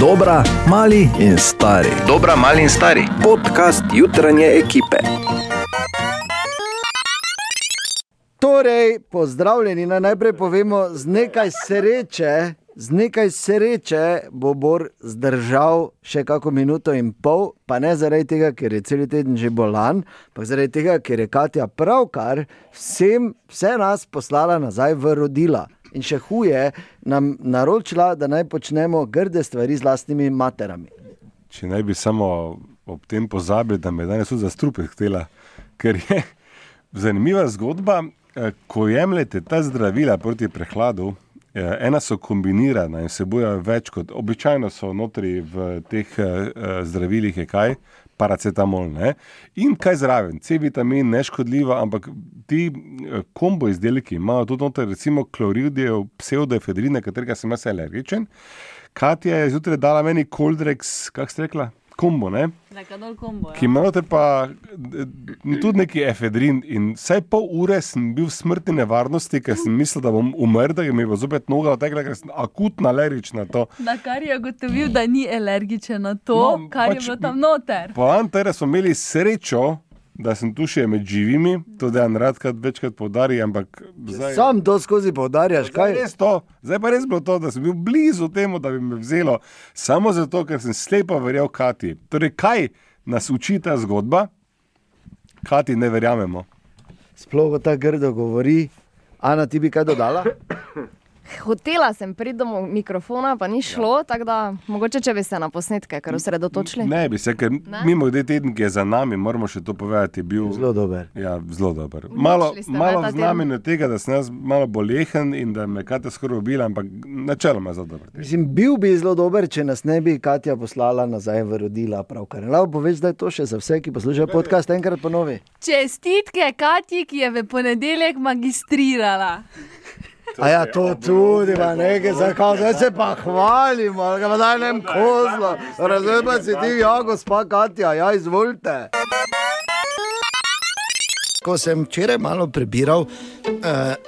Dobra, mali in stari. Dobra, mali in stari. Podcast jutranje ekipe. Torej, pozdravljeni, naj najprej povemo z nekaj sreče. Z nekaj sreče bo Bor zdržal še kako minuto in pol, pa ne zaradi tega, ker je cel teden že bolan, ampak zaradi tega, ker je Katja pravkar vsem, vse nas poslala nazaj v rodila. In še huje, nam naročila, da naj počnemo grde stvari z lastnimi materami. Če ne bi samo ob tem pozabili, da me danes za strupe htela, ker je zanimiva zgodba, eh, ko jemljete ta zdravila proti prehladu. eh, Ena so kombinirana in vsebujejo več kot običajno so notri v teh eh, eh, zdravilih, je kaj, paracetamol. Ne? In kaj zraven, C-vitamin, neškodljiva, ampak ti eh, kombo izdelki imajo tudi noter, recimo kloridijev, pseudoefedrine, katerega sem jaz alergičen. Katja je zjutraj dala meni Coldrex, kako ste rekla? Kombo, ne? Zakadol kombo. ki ima noter pa eh, tudi neki efedrin. In vsaj pol ure sem bil v smrtni nevarnosti, ker sem mislil, da bom umrl, da mi bo zopet noga odtekla, ker sem akutno alergičen na to. Na kar je ugotovil, da ni alergičen na to, no, kar pač- je bilo tam noter. Poanta je, da smo imeli srečo, da sem tu še med živimi, to da je rad večkrat poudari, ampak zdaj. Sam to skozi poudarjaš, kaj res to, zdaj pa res bilo to, da sem bil blizu temu, da bi me vzelo, samo zato, ker sem slepo verjel Kati. Torej, kaj nas uči ta zgodba? Kati ne verjamemo. sploh ta grdo govori. Ana, ti bi kaj dodala? Hotela sem priti do mikrofona, pa ni šlo, tako da mogoče, če bi se na posnetke kar osredotočili. Ne bi se, ker Ne? mimo grede teden, ki je za nami, moramo še to povedati, je bil Zelo dober. Ja, zelo dober. Malo, malo ta znam od tega, da sem jaz malo bolehen in da me Katja skoraj ubila, ampak načeloma zelo dober. Mislim, bil bi zelo dober, če nas ne bi Katja poslala nazaj v rodila. Pravkar. Lahko poveš, da je to še za vse, ki poslušajo podcast, enkrat ponovi. Čestitke Katji, ki je v ponedeljek magistrirala. A ja, to tudi, pa nekaj, zakaj zdaj se pa hvalimo, ali pa daj nem kozlo. Razumem pa si ti, ja, gospa Katja, ja, izvolite. Ko sem včeraj malo prebiral uh,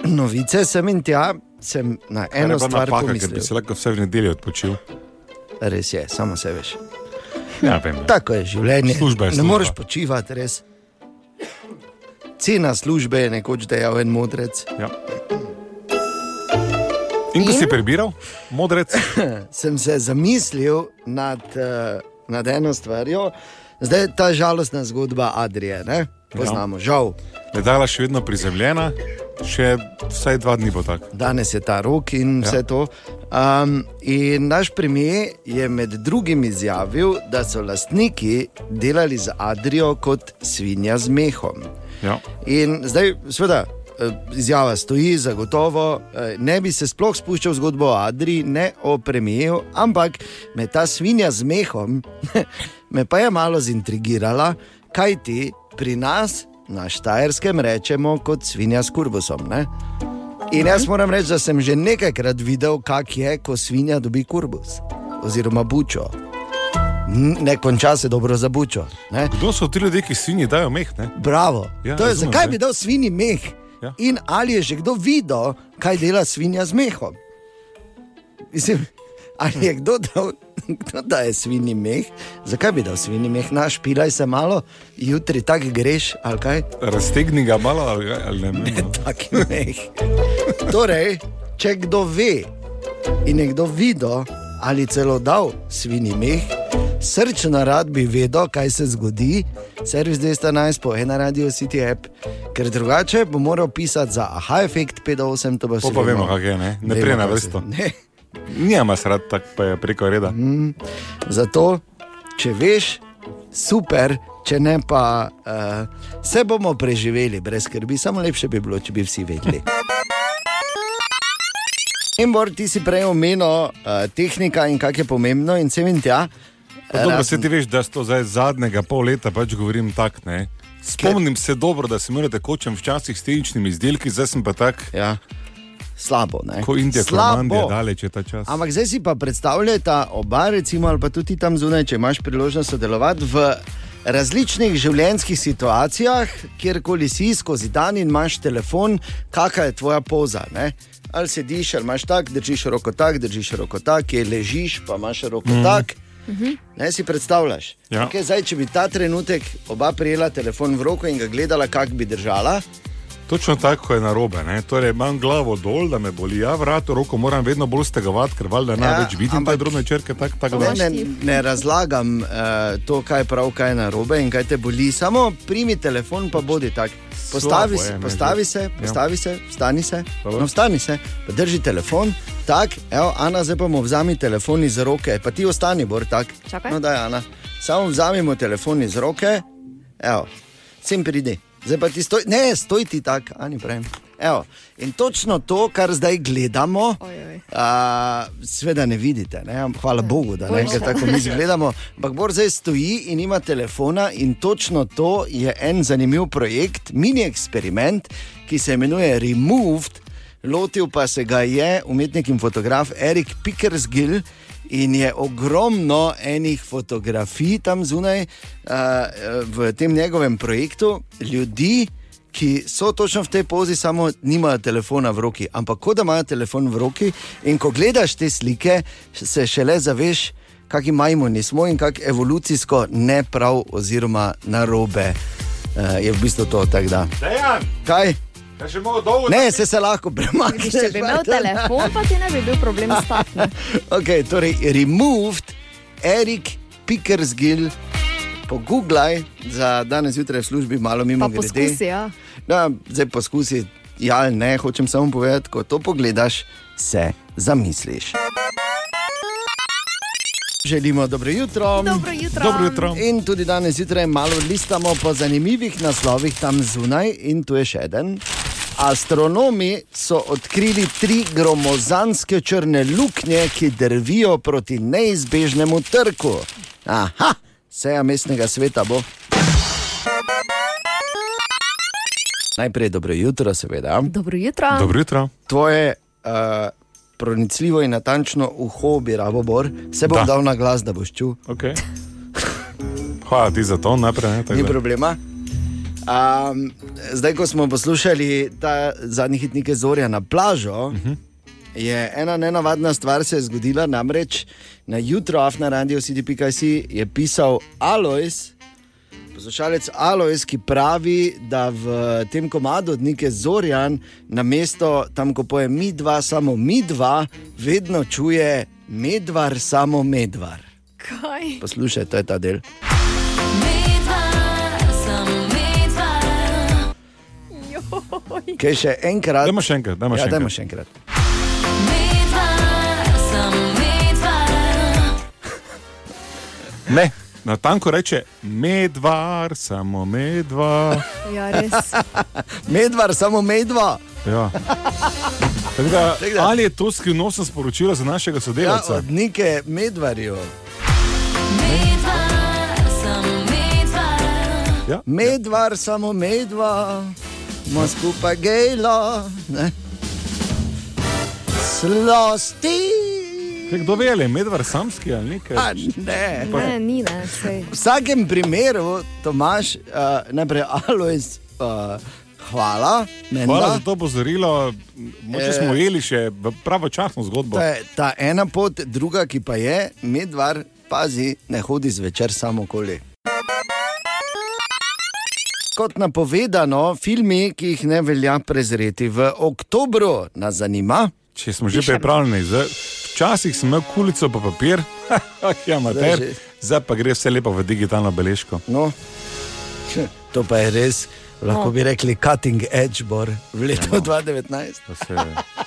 novice, sem in tja, sem na eno stvar napaka, ker bi pomislil. se lahko vse v nedeljo odpočil. Res je, samo se veš. Ja, vem. ja. Tako je življenje. Služba je ne služba. moreš počivati, res. Cena službe je nekoč dejal en modrec. Ja. In ko si prebiral, modrec, Sem se zamislil nad, uh, nad eno stvarjo, zdaj je ta žalostna zgodba Adrije. Ne? Poznamo, ja. žal. letala še vedno prizemljena, še vsaj dva dni bo tako. Danes je ta rok in vse Ja. to. Um, in naš premijer je med drugim izjavil, da so lastniki delali z Adrijo kot svinja z mehom. Ja. In zdaj, seveda, izjava stoji, zagotovo. eh, Ne bi se sploh spuščal v zgodbo o Adriji, ne o premijeju, ampak me ta svinja z mehom, me pa je malo zintrigirala, kaj ti pri nas na Štajerskem rečemo kot svinja s kurbusom. Ne? In jaz moram reči, da sem že nekajkrat videl, kak je, ko svinja dobi kurbus oziroma bučo. Ne konča se dobro za bučo. Ne? Kdo so ti ljudje, ki svinji dajo meh? Ne? Bravo. Ja, to je, razumem, zakaj ne. bi dal svinji meh? Ja. In ali je že kdo videl, kaj dela svinja z mehom? Mislim, ali je kdo dal, kdo daje svinji meh? Zakaj bi dal svinji meh? Naš pilaj se malo, jutri tak greš, ali kaj? Raztegni ga malo ali, ali ne. ne. Taki meh. Torej, če kdo ve in je kdo videl, ali celo dal svinji meh, srčno rad bi vedel, kaj se zgodi, servis 211 po ena radio City app, ker drugače bo moral pisati za aha efekt 5-8, to bo. To pa vemo, kak je, ne? Ne prej na vrsto. Ne. Nijama srad, tako pa je preko reda. Zato, če veš, super, če ne pa uh, se bomo preživeli brez skrbi, samo lepše bi bilo, če bi vsi vedeli. In Bor, ti si prej omenil uh, tehnika in kako je pomembno, in sem in tja. Dobro, se ti veš, da to zdaj zadnjega pol leta pač govorim tako. ne. Spomnim se dobro, da sem imel tekočem včasih s tehničnimi izdelki, zdaj sem pa tak, Ja. Slabo, ne? ko Indija, Slabo. Kormandija, daleč je ta čas. Ampak zdaj si pa predstavljata oba, recimo, ali pa tudi tam zunaj, če imaš priložnost sodelovati v različnih življenjskih situacijah, kjerkoli si skozi dan in imaš telefon, kakšna je tvoja poza. Ne? Ali sediš, ali imaš tak, držiš roko tak, držiš roko tak, kje ležiš, pa imaš roko mm. tak. Ne si predstavljaš. Ja. Okay, zdaj, če bi ta trenutek oba prijela telefon v roko in ga gledala, kako bi držala, Točno tako je na robe. Torej, imam glavo dol, da me boli, ja, vrat, roko moram vedno bolj stegovati, ker valjda Ja, največ vidim ampak- te drobne črke. Tak, tak, ne, da. ne, ne razlagam uh, to, kaj je prav, kaj je na robe in kaj te boli. Samo primi telefon, pa bodi tak. Postavi Slabo je, postavi se, Ja. postavi se, vstani se, no, vstani se, pa drži telefon. Tak, evo, Ana, zdaj pa mu vzami telefon iz roke, pa ti ostani, bor tak. Čakaj. No, daj, Ana. Samo vzamemo telefon iz roke, evo, sem pridi. Zdaj pa ti stoj, ne, stoj ti tak, ani prej. Evo. In točno to, kar zdaj gledamo, a, sveda ne vidite. Ne? Hvala Bogu, da ne ker tako mi izgledamo. Ampak Bor zdaj stoji in ima telefona, in točno to je en zanimiv projekt, mini eksperiment, ki se imenuje Removed. Lotil pa se ga je umetnik in fotograf Erik Pickersgill. In je ogromno enih fotografij tam zunaj uh, v tem njegovem projektu, ljudi, ki so točno v tej pozi, samo nimajo telefona v roki, ampak kot da imajo telefon v roki. In ko gledaš te slike, se šele zaveš, kakšni majmuni smo in kako evolucijsko ne prav, oziroma narobe uh, je v bistvu to. tako da. Dejan, Kaj? Dolgo? Ne, se, se lahko premakneš. Če bi imel telefon, pa ti ne bi bil problem stati. ne. Okay, torej, removed, Erik Pickersgill, pogooglaj za danes zjutraj v službi, malo mimo Pa poskusi, ja. No, zdaj poskusi, ja ne, hočem samo povedati, ko to pogledaš, se zamisliš. Želimo dobro jutro. Dobro jutro. Dobro jutro. In tudi danes zjutraj malo listamo po zanimivih naslovih tam zunaj, in tu je še en. Astronomi so odkrili tri gromozanske črne luknje, ki drvijo proti neizbežnemu trku. Aha, seja mestnega sveta bo. Najprej dobro jutro, seveda. Dobro jutro. Dobro jutro. Tvoje uh, pronicljivo in natančno uho bi rabo bor, se bom Da. dal na glas, da boš čutil. Okay. Hvala ti za to, najprej. Ne, Ni da. problema. Um, zdaj, ko smo poslušali ta zadnji hitnik Zorja na plažo, uh -huh. je ena nenavadna stvar se zgodila. Namreč na jutro, afna radio CD.si je pisal Alois. Poslušalec Alois, ki pravi, da v tem komadu Dnike Zorjan, na mesto tam, ko poje mi dva, samo mi dva, vedno čuje medvar, samo medvar. Kaj? Poslušaj, to je ta del. Kaj še enkrat? Dajmo še enkrat, dajmo ja, še dajmo enkrat. še enkrat. Ne, na tanko reče medvar, samo medvar. Ja, res. Medvar, samo medva. Ja. Da, ali je to skrivnostno sporočilo za našega Ja, sodelavca? od neke medvarju. Ja. Medvar, samo medva, ima skupaj gejlo. ne. Slosti. Kaj, Kdo ve, je medvar samski ali nekaj? A, ne. Ne, ni, ne, sej. V vsakem primeru, Tomaš, uh, najprej Alois, uh, hvala. menda. Hvala za to opozorilo. Moče Eh, smo ujeli še v pravočasno zgodbo. To je ta ena pot, druga, ki pa je, medvar, pazi, ne hodi zvečer samo okoli. Kot napovedano, filmi, ki jih ne velja prezreti v oktobru, nas zanima. Če smo že pripravljeni, zdaj, včasih sem imel kulico pa papir, ja, mater, zdaj pa gre vse lepo v digitalno beležko. No, to pa je res, lahko bi rekli, cutting edge bor v letu 2019. Da Se,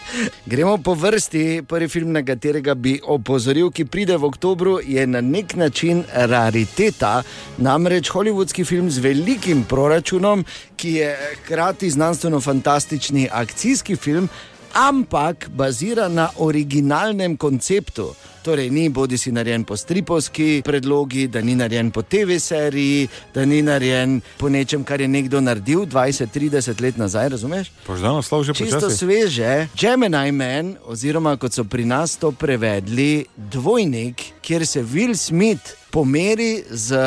Gremo po vrsti. Prvi film, na katerega bi opozoril, ki pride v oktobru, je na nek način rariteta. Namreč holivudski film z velikim proračunom, ki je hkrati znanstveno-fantastični akcijski film, ampak bazira na originalnem konceptu. Torej, ni bodi si narejen po stripovski predlogi, da ni narejen po TV seriji, da ni narejen po nečem, kar je nekdo naredil 20-30 let nazaj, razumeš? Poždano slov že Čisto počasi. sveže, Gemini Man, oziroma kot so pri nas to prevedli, dvojnik, kjer se Will Smith pomeri z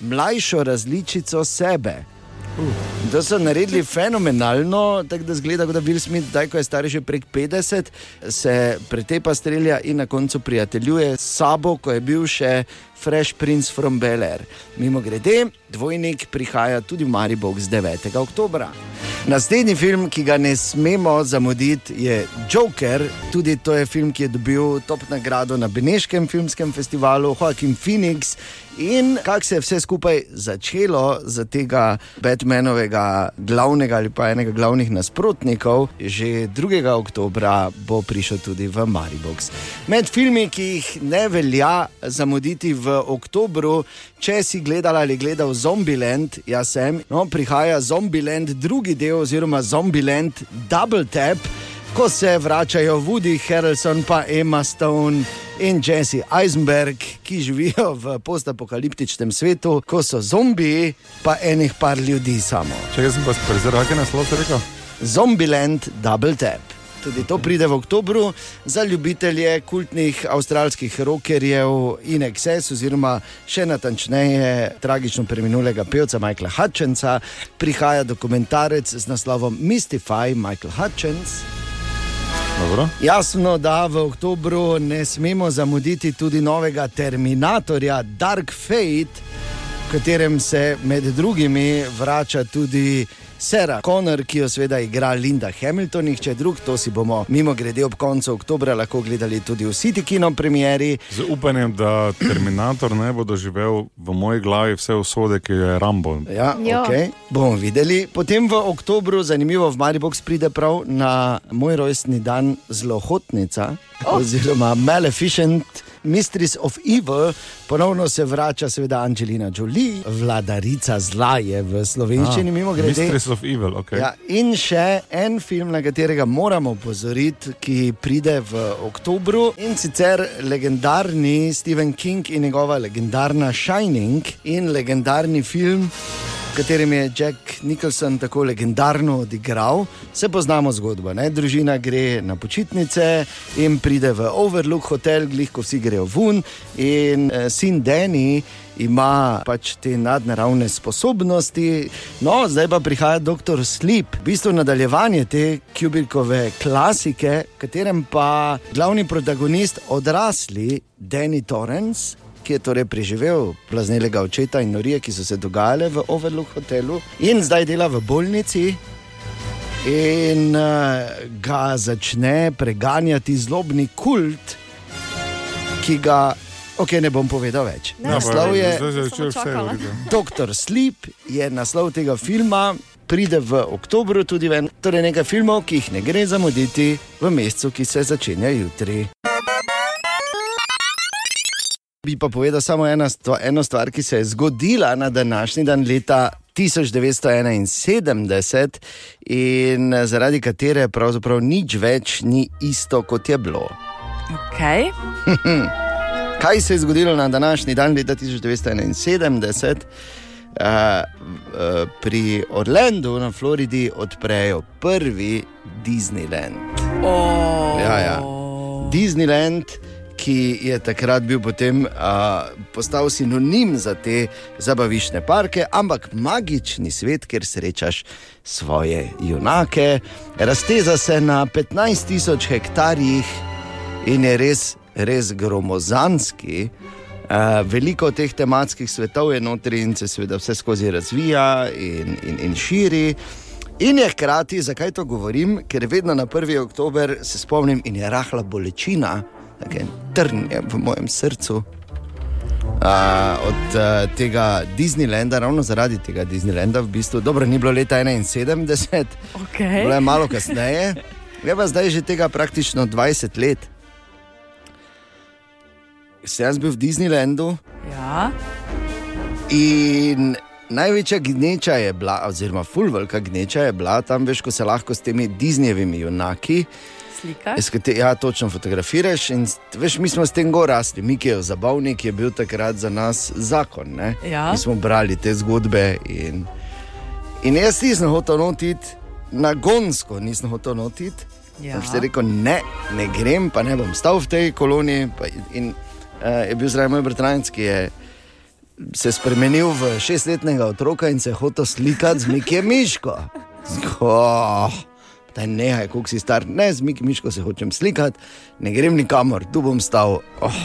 mlajšo različico sebe. To so naredili fenomenalno, tako da zgleda, da Will Smith, zdaj ko je star že prek 50, se pretepa strelja in na koncu prijateljuje s sabo, ko je bil še Fresh Prince from Bel Air. Mimo grede, dvojnik prihaja tudi v Maribor z 9. oktober. Naslednji film, ki ga ne smemo zamuditi, je Joker. Tudi to je film, ki je dobil top nagrado na Beneškem filmskem festivalu, Joaquin Phoenix. In kako se je vse skupaj začelo za tega Batmanovega glavnega ali pa enega glavnih nasprotnikov, že 2. oktober bo prišel tudi v Maribox. Med filmi, ki jih ne velja zamuditi v oktobru, če si gledal ali gledal Zombieland, jaz sem, no, prihaja Zombieland drugi del oziroma Zombieland Double Tap. Ko se vračajo Woody Harrelson, pa Emma Stone in Jesse Eisenberg, ki živijo v postapokaliptičnem svetu, ko so zombiji, pa enih par ljudi samo. Če sem pa prezrl, kaj naslov se rekel? Zombieland Double Tap. Tudi to pride v oktobru za ljubitelje kultnih avstralskih rockerjev in Excess, oziroma še natančneje tragično preminulega pevca Michaela Hutchinsa. Prihaja dokumentarec z naslovom Mystify Michael Hutchins. Dobro. Jasno, da v oktobru ne smemo zamuditi tudi novega Terminatorja Dark Fate, v katerem se med drugimi vrača tudi Sarah Connor, ki jo seveda igra Linda Hamilton, nihče drug. To si bomo mimo grede ob koncu oktobra lahko gledali tudi v City Kino premieri. Z upanjem, da Terminator ne bo doživel v moji glavi vse usode, ki jo je Rambo. Ja, Jo. okay. Bomo videli. Potem v oktobru, zanimivo, v Maribox pride prav na moj rojstni dan zlohotnica, oh. oziroma Maleficent. Mistress of Evil, ponovno se vrača, seveda, Angelina Jolie, vladarica zla je v slovenščini, ah, mimo grede. Mistress of Evil, ok. Ja, in še en film, na katerega moramo opozoriti, ki pride v oktobru in sicer legendarni Stephen King in njegova legendarna Shining in legendarni film. V katerem je Jack Nicholson tako legendarno odigral, se poznamo zgodbo. Ne? Družina gre na počitnice in pride v Overlook hotel, glih ko vsi grejo ven. In eh, sin Danny ima pač te nadnaravne sposobnosti, no zdaj pa prihaja doktor Sleep, v bistvu nadaljevanje te Kubrikove klasike, v katerem pa glavni protagonist odrasli Danny Torrance ki je torej preživel plaznelega očeta in norije, ki so se dogajale v Overlook hotelu, in zdaj dela v bolnici. In uh, ga začne preganjati zlobni kult, ki ga, ok, ne bom povedal več. Ne. Naslov je se je. Doktor Sleep, je naslov tega filma, pride v oktobru tudi ven. Torej nekaj filmov, ki jih ne gre zamuditi v mesecu, ki se začenja jutri. Bi pa povedal samo ena stvo, eno stvar, ki se je zgodila na današnji dan leta 1971 in zaradi katere pravzaprav nič več ni isto, kot je bilo. Okay. Kaj se je zgodilo na današnji dan leta 1971? Uh, uh, pri Orlandu na Floridi odprejo prvi Disneyland. Oh. Ja, ja. Disneyland, ki je takrat bil potem uh, postal sinonim za te zabavišne parke, ampak magični svet, kjer srečaš svoje junake, razteza se na 15 tisoč hektarjih in je res, res gromozanski. Uh, veliko teh tematskih svetov je notri in se seveda vse skozi razvija in, in, in širi. In je hkrati, zakaj to govorim, ker vedno na 1. oktober se spomnim in je rahla bolečina, tako en trn je v mojem srcu. Uh, od uh, tega Disneylanda, ravno zaradi tega Disneylanda, v bistvu, dobro, ni bilo leta 71, Okay. bilo je malo kasneje, je pa zdaj že tega praktično 20 let. Sem jaz bil v Disneylandu Ja. in največja gneča je bila, oziroma fulvelika gneča je bila tam, veš, ko se lahko s temi Disneyjevimi junaki. Slika. S kate- Ja, točno fotografiraš. In, veš, mi smo s tem gor rasli. Miki je zabavnik, je bil takrat za nas zakon. Ne? Ja. Mi smo brali te zgodbe. In, in jaz nisem hotel notiti, nagonsko nisem hotel notiti. Ja. Sem si rekel, ne, ne grem, pa ne bom stal v tej koloni. Pa, in uh, je bil zraven moj bratranec, ki je se spremenil v šestletnega otroka in se je hotel slikati z Mikijem Miško. Oh, da nehaj, koliko si star, ne z Mikijem Miško se hočem slikati, ne grem nikamor, tu bom stal. Oh.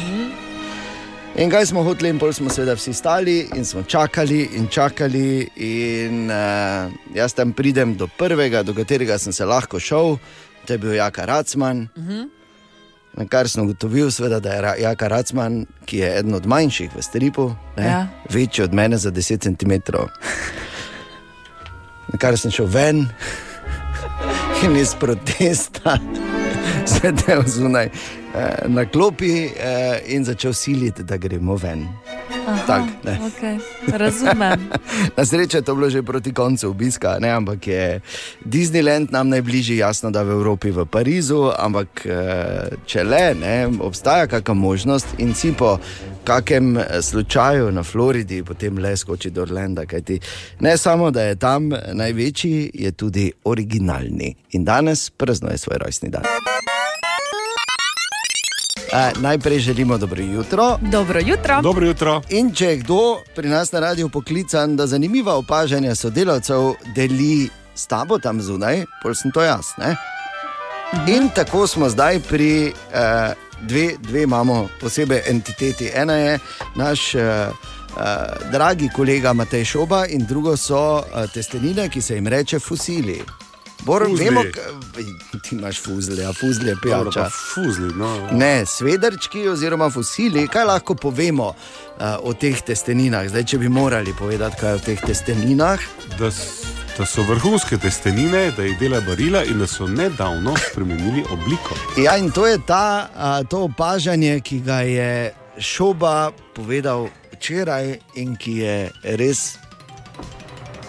In kaj smo hoteli, in pol smo seveda vsi stali in smo čakali in čakali. In uh, jaz tam pridem do prvega, do katerega sem se lahko šel, to je bil Jaka Racman. Uh -huh. Na kar sem ugotovil, seveda, da je Jaka Racman, ki je eden od manjših v stripu, ne. Ja. večji od mene za 10 cm. Na kar sem šel ven in iz protesta sedel zunaj eh, na klopi eh, in začel siliti, da gremo ven. Tak, ne. Okay. Razumem. Na srečo je to bilo že proti koncu obiska, ne? ampak je Disneyland nam najbližji, jasno, da v Evropi, v Parizu, ampak eh, če le, ne, obstaja kakšna možnost in si po kakem eh, slučaju na Floridi potem le skoči do Orlanda, kajti ne samo, da je tam največji, je tudi originalni in danes praznuje svoj rojstni dan. Eh, najprej želimo dobro jutro. Dobro jutro. Dobro jutro. In če je kdo pri nas na radiju poklican, da zanimiva opažanja sodelavcev deli s tabo tam zunaj, pol sem to jaz. Ne? In tako smo zdaj pri eh, dve, dve imamo posebej entiteti. Ena je naš. Eh, Uh, dragi kolega Matej Šoba, in drugo so uh, testenine, ki se jim reče fusili. Bor, Fuzli. vemo, ti imaš fuzle, a fuzle je pijača. Fuzli, no. Ne, svedrčki oziroma fosili, kaj lahko povemo uh, o teh testeninah? Zdaj, če bi morali povedati, kaj je o teh testeninah. da, da so vrhunske testenine, da jih dela barila in da so nedavno spremenili obliko. Ja, in to je ta, uh, to opažanje, ki ga je Šoba povedal včeraj in ki je res.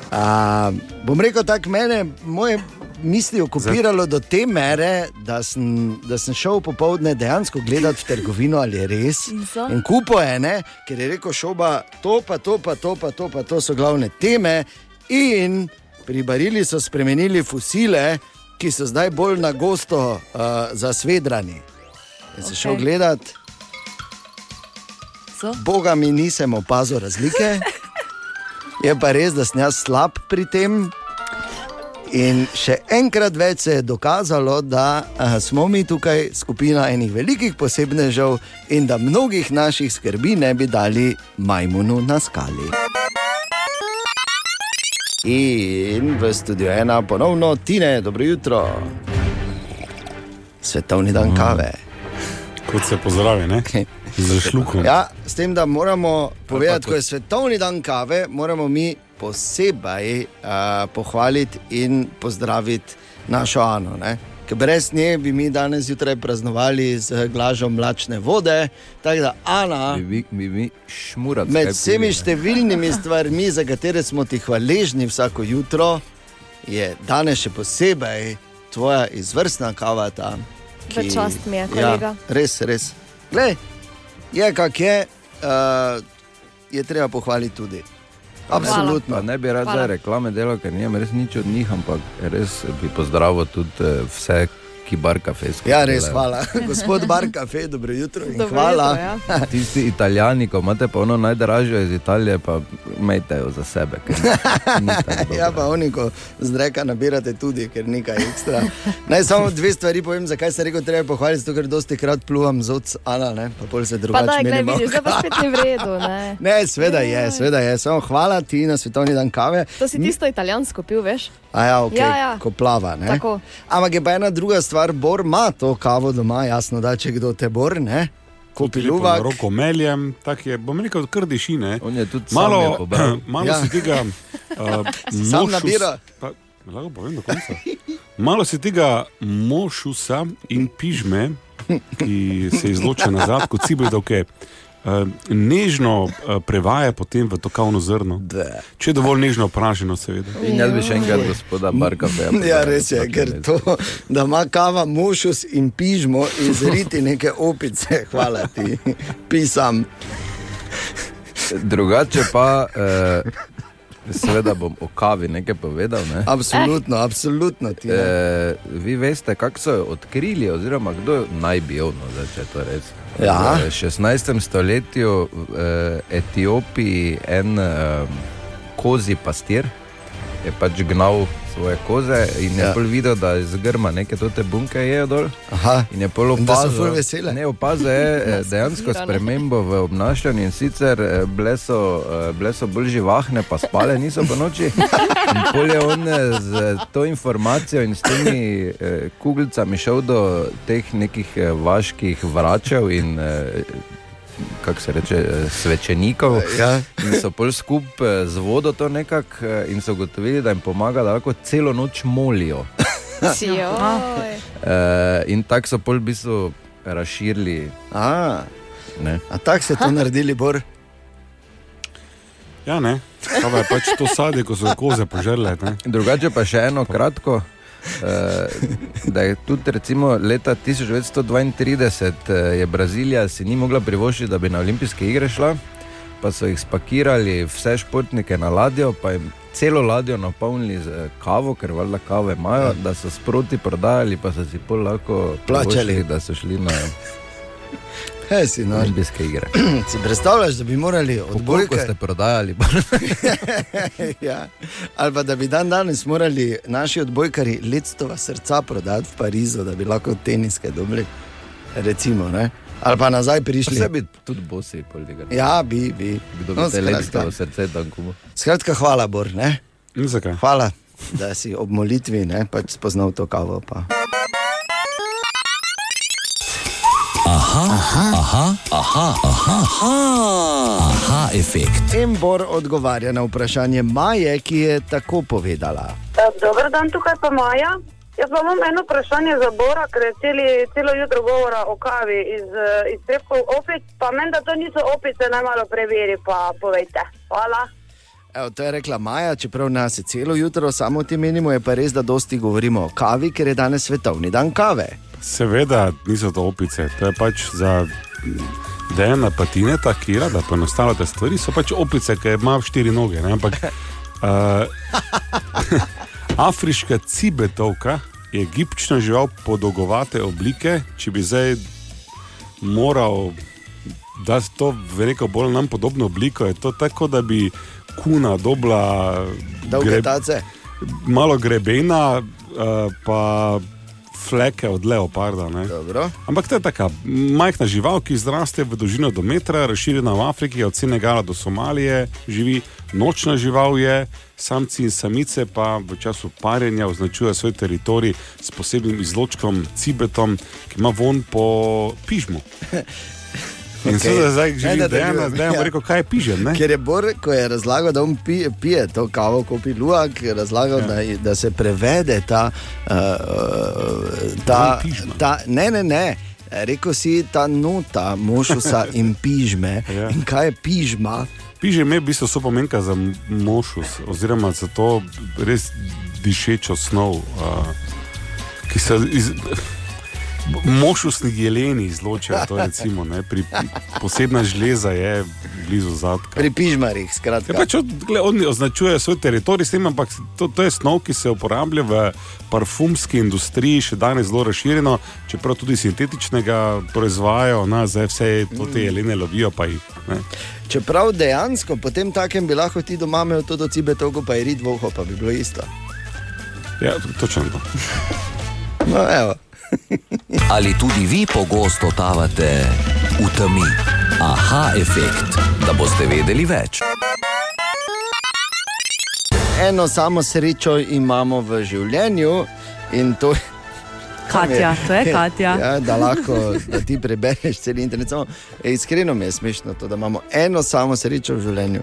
Uh, bom rekel tako, mene, moje misli okupiralo do te mere, da sem, da sem šel popovdne dejansko gledati v trgovino, ali je res. In kupo je, ne, ker je rekel šoba, to pa to, pa to, pa to, pa to so glavne teme. In pri barili so spremenili fusile, ki so zdaj bolj na gosto uh, zasvedrani. In se okay. šel Okej. gledat, So? Boga mi nisem opazil razlike, je pa res, da sem jaz slab pri tem. In še enkrat več se je dokazalo, da uh, smo mi tukaj skupina enih velikih posebnežev in da mnogih naših skrbi ne bi dali majmunu na skali. In v studiu ena ponovno Tine, dobro jutro. Svetovni dan kave. Kot se pozdravi, ne? Okay. Z šlukom. Ja, s tem, da moramo povedati, ko je svetovni dan kave, moramo mi posebej uh, pohvaliti in pozdraviti našo Ano. Ne? Ker brez nje bi mi danes zjutraj praznovali z glažom mlačne vode. Tako da, Ana, Bi, bi mi šmurati. med vsemi številnimi stvarmi, za katere smo ti hvaležni vsako jutro, je danes še posebej tvoja izvrstna kava. Ta, V čast mi je, kolega. Ja, res, res. Glej, je kak je, uh, je treba pohvaliti tudi. Absolutno. Pa ne bi rad reklame delal, ker nimam res nič od njih, ampak res bi pozdravil tudi eh, vse, ki bar kafe skušajo. Ja, res, hvala. Gospod Bar Cafe, dobro jutro in Dobro hvala. jutro, ja. Tisti italijani, ko imate pa ono najdražjo iz Italije, pa imejte jo za sebe. Ja, pa oni, ko zreka nabirate tudi, ker nekaj ekstra. Naj samo dve stvari povem, zakaj se rekel, treba pohvaliti, zato ker dosti krat pluvam z oc Ana, ne? pa pol se Pa drugače da, gledaj, menimo. vidiš, zdaj pa spet ni v redu. Ne? Ne, sveda je, sveda je. Samo hvala ti na svetovni dan kave. To si tisto italijansko pil, veš? A ja, okay, Ja, ja. ko plava. Ne? Tako. Ampak je pa ena druga stvar, Bor ima to kavo doma, jasno, da če kdo te bor, ne, kupi. Na roko meljem, tako je, bom rekel, kar diši. Ne? On je tudi Malo, malo Ja. si tega. Uh, Sam nabira. Pa, lahko povem do konca. Malo si tega mošusa in pižme, ki se izloča nazad, kot cibridovke, uh, nežno uh, prevaja potem v to kavno zrno. Da. Če je dovolj nežno praženo, seveda. In jaz bi še enkrat gospoda bar kafe. Ja, res je, ker to, da ima kava mušus in pižmo izriti neke opice, hvala ti, pisam. Drugače pa, eh, Seveda bom o kavi nekaj povedal. Ne? Absolutno, absolutno. Tina. E, vi veste, kako so jo odkrili, oziroma kdo naj bi jo, no, zdaj, če to res. Ja. V 16. stoletju v eh, Etiopiji en eh, kozi pastir je pač gnal svoje koze in je Ja. ja. bolj videl, da iz grma neke tote bunke jejo dol. Aha. In je so opazil, ne, opazil je eh, dejansko Nasvirane. spremembo v obnašanju in sicer eh, bile so, eh, bile so bolj živahne, pa spale niso po noči. In pol je on z to informacijo in s temi kuglicami šel do teh nekih vaških vračev in kako se reče, eh, svečenikov. Ja. In so pol skupaj z vodo to nekako eh, in so ugotovili, da jim pomaga, da lahko celo noč molijo. Uh, in tako so pol v bistvu razširili. A, Ne? a tako se to naredili, Bor. Ja, ne. Kaj pa je pač to sadje, ko so koze požrle. Ne? Drugače pa še eno kratko. Uh, da je tudi recimo leta 1932 uh, je Brazilija si ni mogla privoščiti, da bi na olimpijske igre šla, pa so jih spakirali vse športnike na ladjo, pa jim celo ladjo napolnili z eh, kavo, ker valjda kave imajo, da so sproti prodajali, pa so si pol lahko Plačali. da so šli na He, si, no. olimpijske igre. si predstavljaš, da bi morali Koliko odbojke ste prodajali? ja. Ali pa da bi dan danes morali naši odbojkari lectova srca prodati v Parizu, da bi lahko teniske dobili. Recimo, ne? Ali pa nazaj prišli. Vse bi tudi bosi poligali. Ja, bi, bi. Kdo bi No, te skratka. lepsto srce tam kumo? Skratka, hvala, Bor. Ne? Zakaj? Hvala, da si ob molitvi ne, pač spoznal to kavo. Pa. Aha, efekt. In Bor odgovarja na vprašanje Maje, ki je tako povedala. Dobro dan, tukaj pa Maja. Jaz pa imam eno vprašanje za Bora, ker je celi, celo jutro govora o kavi iz, eh, iz trepkov opic, pa meni, da to niso opice, naj malo preveri, pa povejte. Hvala. Evo, to je rekla Maja, čeprav nas je celo jutro samo ti menimo, je pa res, da dosti govorimo o kavi, ker je danes svetovni dan kave. Seveda niso to opice, to je pač za Dejana Patineta, ki rada poenostavlja te stvari, so pač opice, ki ima štiri noge. Ne? Ampak uh, afriška cibetovka je gibčna žival podolgovate oblike, če bi zdaj moral dati to v neko bolj nam podobno obliko, je to tako, da bi kuna dobila Dolge greb- tace. malo grebena, uh, pa fleke od leoparda. Ne? Dobro. Ampak to je taka majhna žival, ki zraste v dolžino do metra, razširjena v Afriki, od Senegala do Somalije, živi nočna žival je, samci in samice pa v času parjenja označujejo svoj teritorij s posebnim izločkom, cibetom, ki ima von po pižmu. In okay. zdaj Naj živi nadaljujem. Dejana, zdaj Ja. rekel, kaj je pižem. Ne? Ker je Bor, ko je razlagal, da on pije, pije to kavo, kot piluak, je razlagal, ja. da, da se prevede ta. Uh, ta, ta ne, ne, ne. Rekl si ta nota, mošusa in pižme. Ja. In kaj je pižma? Pižem je v bistvu sopomenka za mošus, oziroma za to res dišečo snov, uh, ki se iz. Mošusni jeleni izločajo to, recimo, ne, pri, posebna žleza je blizu zadka. Pri pižmarjih, Ja, skratka. pač od, gle, oni označujejo svoj teritorij s tem, ampak to, to je snov, ki se uporablja v parfumski industriji, še danes zelo razširjeno, čeprav tudi sintetičnega proizvajajo, na zdaj vse to te jelene lovijo, pa jih. Ne. Čeprav dejansko potem takem bi lahko ti doma imel to do cibe, togo pa je rid voho, pa bi bilo isto. Ja, točno to. No, evo. Ali tudi vi pogosto totavate v temi? Aha, efekt, da boste vedeli več. Eno samo srečo imamo v življenju in to je. Katja, to je Katja. Ja, da lahko da ti prebereš cel internet. Samo, e, iskreno mi je smešno to, da imamo eno samo srečo v življenju.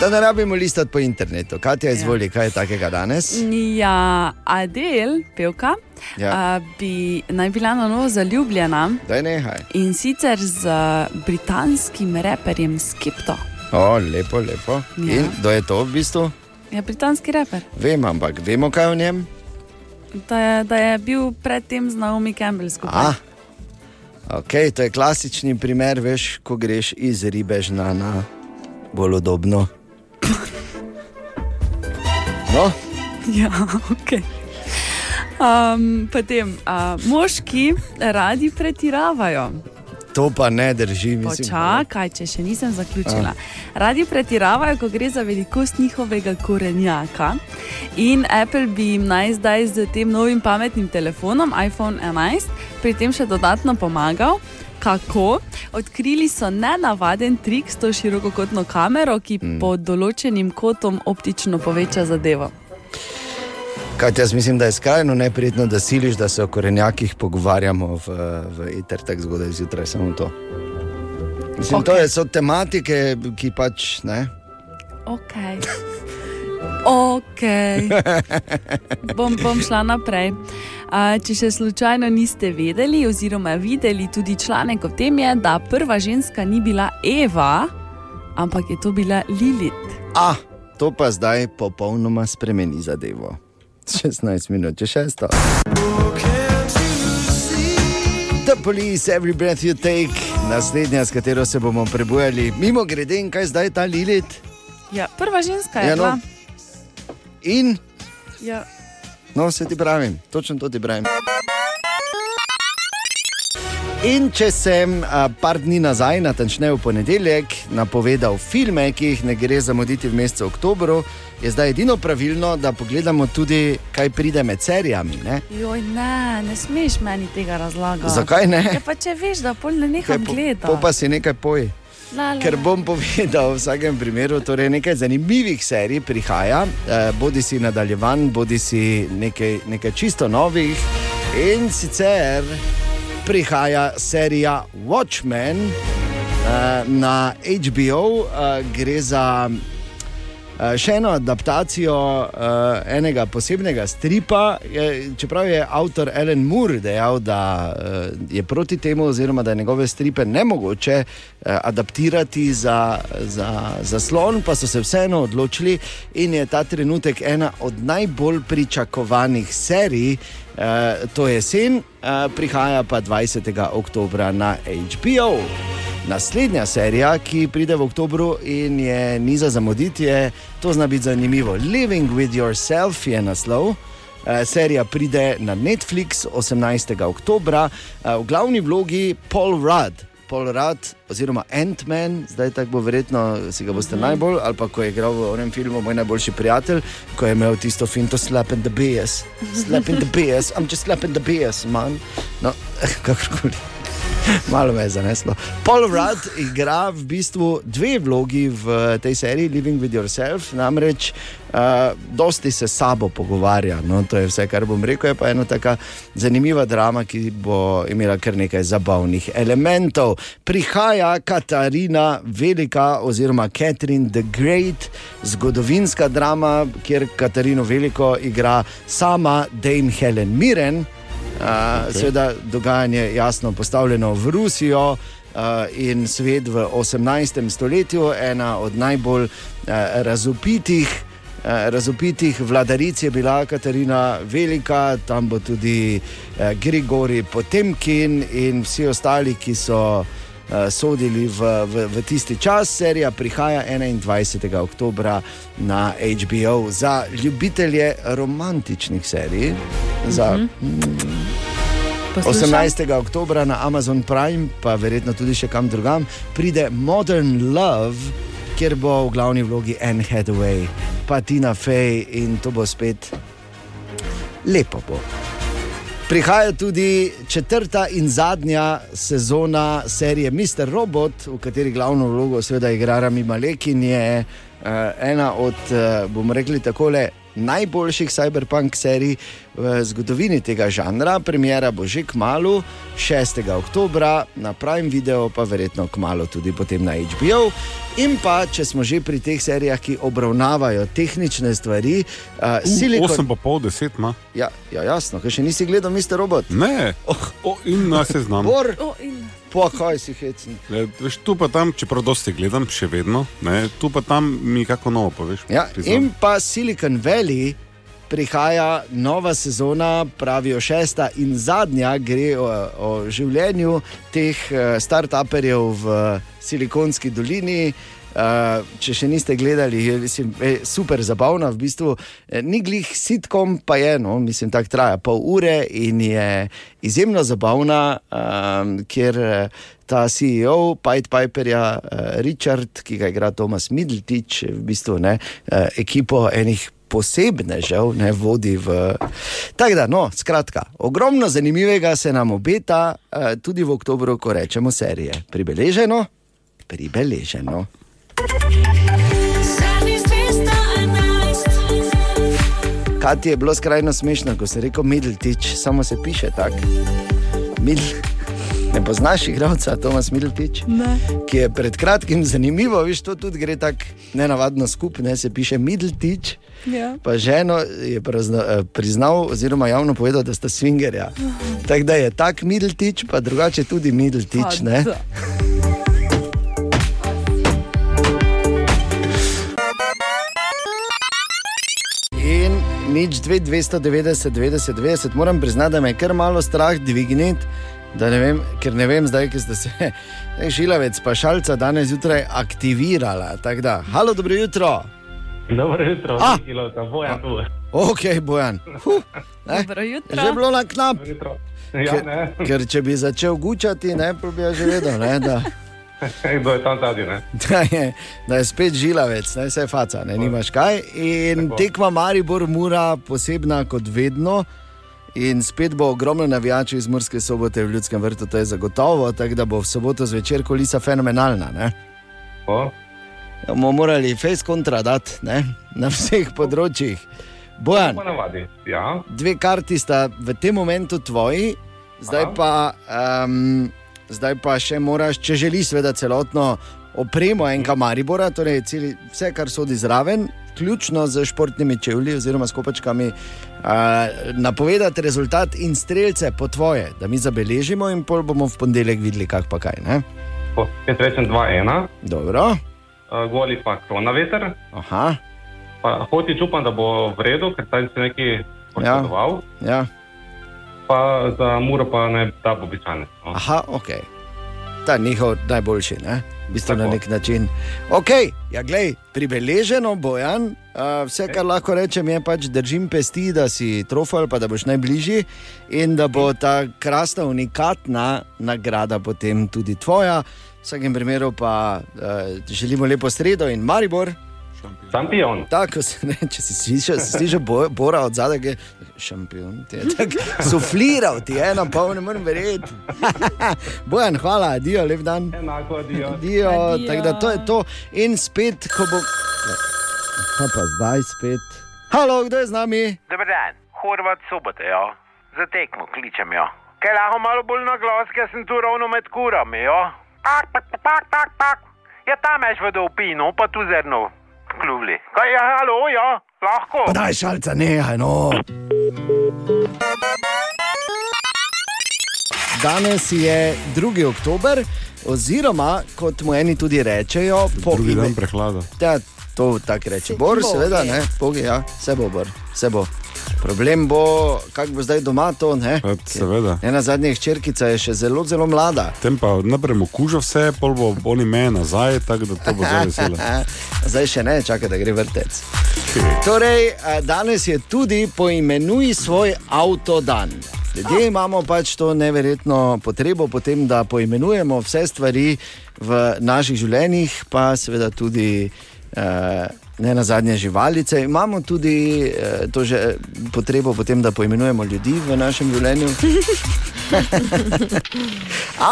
Da ne rabimo listati po internetu. Katja, izvoli, kaj je takega danes? Ja, Adel, pevka, Ja. ja. bi naj bila na novo zaljubljena Daj nehaj. in sicer z britanskim reperjem Skipto. O, lepo, lepo. Ja. In kdo je to v bistvu? Je britanski reper. Vem, ampak vemo, kaj o njem. Da je, da je bil predtem z Naomi Campbell skupaj. Ah, okay, to je klasični primer, veš, ko greš iz ribežna na bolj udobno. No, Ja, ok. Um, potem, uh, moški radi pretiravajo. to pa ne drži, mislim. Počakaj, če še nisem zaključila. Radi pretiravajo, ko gre za velikost njihovega korenjaka. In Apple bi jim naj zdaj z tem novim pametnim telefonom, iPhone 11, pri tem še dodatno pomagal. Kako? Odkrili so nenavaden trik s to širokokotno kamero, ki mm. pod določenim kotom optično poveča zadevo. Kaj jaz mislim, da je skrajno neprijetno, da siliš, da se o korenjakih pogovarjamo v, v eter tako zgodaj zjutraj, samo to. Mislim, okay. To je, so tematike, ki pač ne. Ok. Ok, bom, bom šla naprej. A, če še slučajno niste vedeli, oziroma videli tudi članek o tem, je, da prva ženska ni bila Eva, ampak je to bila Lilith. A, to pa zdaj popolnoma spremeni zadevo. 16 minut, če šesto. The police, every breath you take, naslednja, s katero se bomo prebujali. Mimo grede, in kaj zdaj ta Lilith? Ja, prva ženska je Ja, no. bila. In, Ja. no, se ti pravim, točno to ti pravim. In če sem a, par dni nazaj, natančneje v ponedeljek, napovedal filme, ki jih ne gre zamuditi v mesecu oktobru, je zdaj edino pravilno, da pogledamo tudi, kaj pride med serijami. Ne? Joj, ne, ne smeš meni tega razlagati. Zakaj ne? Ja, pa če veš, da pol ne neham gledati. Po pa si nekaj poj. La, la, Ker bom povedal v vsakem primeru, torej nekaj zanimivih serij prihaja, eh, bodi si nadaljevan, bodi si nekaj, nekaj čisto novih. In sicer prihaja serija Watchmen eh, na HBO, eh, gre za še eno adaptacijo eh, enega posebnega stripa. Je, čeprav je avtor Alan Moore dejal, da eh, je proti temu, oziroma da je njegove stripe ne mogoče eh, adaptirati za, za, za slon, pa so se vseeno odločili in je ta trenutek ena od najbolj pričakovanih serij. Uh, to je jesen, uh, prihaja pa 20. oktober na HBO. Naslednja serija, ki pride v oktobru in je ni za zamuditi, je to zna biti zanimivo. Living with yourself je naslov. Eh, Serija pride na Netflix 18. oktober, v glavni vlogi Paul Rudd. Paul Rudd, oziroma Ant-Man, zdaj tako bo verjetno si ga boste najbolj, ali pa ko je igral v onem filmu Moj najboljši prijatelj, ko je imel tisto finto slap in the BS. Slap in the BS, I'm just slapping the BS, man. No, kakorkoli. Malo me je zaneslo. Paul Rudd igra v bistvu dve vlogi v tej seriji Living with Yourself, namreč uh, dosti se s sabo pogovarja. No, to je vse, kar bom rekel. Je pa ena tako zanimiva drama, ki bo imela kar nekaj zabavnih elementov. Prihaja Katarina Velika, oziroma Catherine the Great, zgodovinska drama, kjer Katarino Veliko igra sama Dame Helen Mirren. Okay. Seveda, dogajanje je jasno postavljeno v Rusijo in svet v 18. stoletju, ena od najbolj razupitih. Razupitih vladaric je bila Katarina Velika, tam bo tudi Grigori Potemkin in vsi ostali, ki so uh, sodili v, v, v tisti čas. Serija prihaja 21. oktober na HBO za ljubitelje romantičnih serij. Za, Poslušam. 18. oktober na Amazon Prime, pa verjetno tudi še kam drugam, pride Modern Love, kjer bo v glavni vlogi Anne Hathaway, pa Tina Fey in to bo spet lepo. Bo. Prihaja tudi četrta in zadnja sezona serije Mr. Robot, v kateri glavno vlogo seveda igra Rami Malek in je uh, ena od, uh, bomo rekli takole, najboljših cyberpunk serij v zgodovini tega žanra. Premjera bo že k malu, 6. oktober, na Prime Video, pa verjetno k malu tudi potem na HBO. In pa, če smo že pri teh serijah, ki obravnavajo tehnične stvari, uh, Silicon... 8 pa pol, 10 ima. Ja, ja, jasno, ker še nisi gledal, Mr. Robot. Ne, oh. Oh, in na seznam. Bor, O, in... pa kaj si hecen. Le, Veš, tu pa tam, čeprav dosti gledam, še vedno, ne, tu pa tam mi kako novo poveš. Ja, priznam. in pa Silicon Valley. Prihaja nova sezona, pravijo šesta in zadnja, gre o, o življenju teh eh, start-uperjev v Silikonski dolini. Uh, če še niste gledali, je mislim, je super zabavna, v bistvu eh, ni glih sitkom, pa je, no, mislim, tako traja pol ure in je izjemno zabavna, um, ker eh, ta CEO Pied Piperja, uh, Richard, ki ga igra Tomas Middletič, v bistvu ne, uh, ekipo enih posebnežev ne vodi v. Tako da, no, skratka, ogromno zanimivega se nam obeta, uh, tudi v oktobru, ko rečemo serije. Pribeleženo, pribeleženo. Kaj ti je bilo skrajno smešno, ko si rekel Middletič, samo se piše tako. Mid... Ne poznaš igralca Tomas Middletič? Ne. Ki je pred kratkim zanimivo, viš, to tudi gre tako nenavadno skupaj, ne? se piše Middletič. Ja. Pa ženo je prazno, eh, priznal, oziroma javno povedal, da sta swingerja. Tako da je tak Middletič, pa drugače tudi Middletič. Nič 2, 290, 90, 90, moram priznati, da me je kar malo strah dvigniti. Da ne vem, ker ne vem zdaj, ki ste se, ne, šilavec pa šalca danes zjutraj aktivirala. Tako da, halo, dobro jutro. Dobro jutro, A! Kilovka, bojan tu. Ok, bojan. Huh, ne, Dobro jutro. že bilo na knap. Ja, Ker, ker če bi začel gučati, ne, bi ja že vedel, ne, da, kdo je tam zadnji, da, je, da je spet žilavec, ne, vse faca, ne, nimaš kaj. In Tako. tekma Maribor mora posebna kot vedno. In spet bo ogromno navijačev iz Murske sobote v Ljudskem vrtu, to je zagotovo, tako da bo v soboto zvečer kolisa fenomenalna. Ja, bomo morali face kontra dati ne? na vseh področjih. Bojan, ja. dve karti sta v tem momentu tvoji, zdaj Aha. pa, um, zdaj pa še moraš, če želiš, seveda celotno opremo enega Maribora, torej celi, vse, kar sodi zraven, ključno z športnimi čevlji oziroma skopačkami, uh, napovedati rezultat in streljce po tvoje, da mi zabeležimo in pol bomo v ponedeljek videli, kak pa kaj. Ne? Po, jaz rečem 2-1, Dobro, uh, goli pa krona veter. aha, Pa hotič upam, da bo v redu, ker tam se nekaj poškodoval. ja. Pa za muro pa ne da bo običajno. No. Aha, ok. Ta njihov najboljši, ne? V bistvu na Tako. nek način. Ok, ja, glej, pribeleženo, bojan. Uh, vse, kar lahko rečem, je pač držim pesti, da si trofej, pa da boš najbližji in da bo ta krasna, unikatna nagrada potem tudi tvoja. V vsakem primeru pa uh, želimo lepo sredo in Maribor. Šampion. Tako se ne, če si slišal, si slišal bo, Bora od zadaj, je šampion. Ti je tako sufliral, ti je ena pol, ne morem verjeti. Bojan, hvala, adijo, lep dan. Enako, adijo. Adijo, Adijo. tako da to je to. In spet, ko bo. Kaj pa zdaj spet? Halo, kdo je z nami? Dober dan, Horvat sobote, jo. Za tekmo kličem jo. Kaj lahko malo bolj na glas, ker sem tu ravno med kurami, jo. Pak, pak, pak, pak, pak. Ja, tam ješ v dolpinu, pa tu zerno kljuvli. Kaj je, halo, jo, lahko. Pa daj šalca, nehaj no. Danes je 2. oktober, oziroma kot mu eni tudi rečejo, po Drugi ime- dan prehlada. Ja, to tako reče. Bor, bo, seveda, je. ne, Bogi, ja, se bo, bor, se bo. Problem bo, kako bo zdaj doma to. Ne? Ja, seveda. Ena zadnjih črkica je še zelo, zelo mlada. Tem pa najprej mu kuža vse, pol bo oni me nazaj, tako da to bo zelo veselo. Zdaj še ne, čakaj, da gre vrtec. Torej, danes je tudi poimenuj svoj avto dan. Ljudje imamo pač to neverjetno potrebo potem, da poimenujemo vse stvari v naših življenjih, pa seveda tudi eh, ne na zadnje živalice. Imamo tudi eh, to že potrebo potem, da poimenujemo ljudi v našem življenju.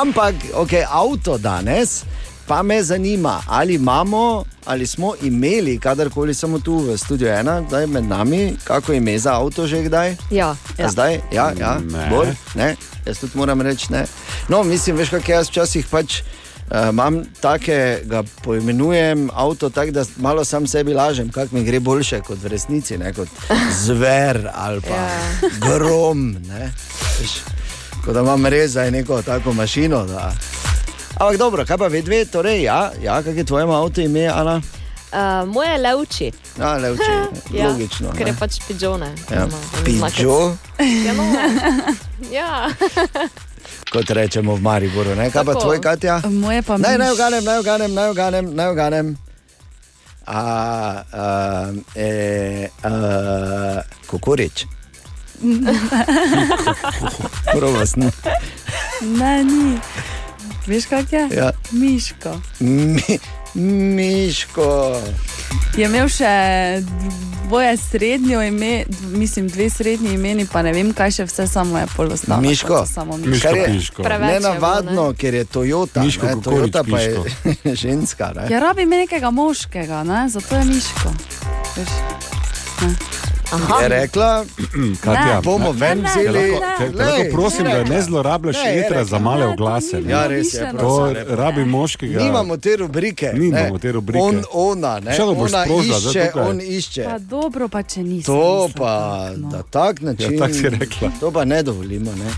Ampak, ok, avto danes. Pa me zanima, ali imamo, ali smo imeli, kadarkoli samo tu v studiu ena, zdaj med nami, kako ime za avto že kdaj? Ja, Ja. ja. Zdaj, ja, ja. Ne. Bor, ne, jaz tudi moram reči ne. No, mislim, veš, kaj jaz včasih pač. Uh, imam takega, poimenujem avto tako, da malo sam sebi lažem, kako mi gre boljše kot v resnici, ne kot zver ali pa Ja. grom. Ne, veš, kot da imam res za neko tako mašino. Da. Ampak dobro, kaj pa ve dve, torej, ja, ja kak je tvoje avto ime, Ana? Uh, moje levči. Ja, le uči, Ja, logično. Ker je pač pidžone. Ja. Pidžo, Ja, no. ja. kot rečemo v Mariboru. Ne? Kaj pa Tako. tvoj, Katja? Moje pa Naj, miš. naj oganem, naj oganem, naj oganem, naj oganem. a, a, e, a, kokorič. Prvo sem. Ne, ni. Veš, kak je? Ja. Miško. Mi, miško. Je imel še dvoje srednjo ime, mislim, dve srednji imeni, pa ne vem, kaj še vse samo je polostalo. Miško. Samo Kar je Preveč je bilo, nenavadno, ne? ker je Toyota. Miško ne, Kokorič, Toyota pa je ženska. Ne? Ja, rabi ime nekega moškega, ne? zato je Miško. Veš? Ne. Je rekla, Katja, bomo ven vzeli. prosim, da ne zlorabljaš Ne, je etra rekla. za male oglase. ne. Ja, res je. To rabi moškega. Nimamo te rubrike. Nimamo te rubrike. On, ona, ne. Še sprožila, zdaj išče, tukaj. on išče. Pa dobro, pa če nisi. To pa, no. da tak način. Ja, tako si rekla. To pa ne dovolimo. Ne?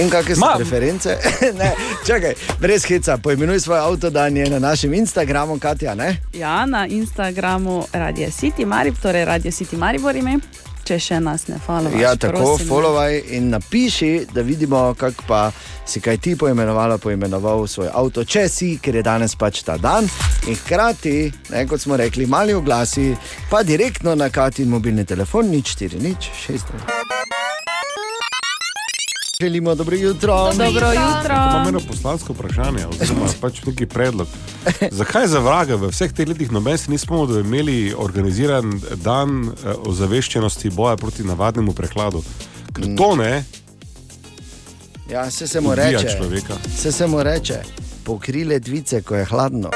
In kakšne so Ma- preference? ne, čakaj, brez heca, poimenuj svoj avto, da je na našem Instagramu, Katja. Ne? Ja, na Instagramu Radio City Marib, torej Radio City Maribor ime, če še nas ne followate. Ja, tako, followaj in napiši, da vidimo, kako pa si kaj ti poimenovala, poimenoval svoj avto, če si, ker je danes pač ta dan. In hkrati, ne, kot smo rekli, mali oglasi, pa direktno na Katin mobilni telefon, nič 4, nič 6. Želimo dobro jutro. Dobro jutro. Imam eno poslansko vprašanje, oziroma pač neki predlog. Zakaj za vraga v vseh teh letih noben si nismo imeli organiziran dan eh, ozaveščenosti boja proti navadnemu prehladu? Ker to ne Ja, se se mu reče. človeka. Se se mu reče, pokrile dvice, ko je hladno.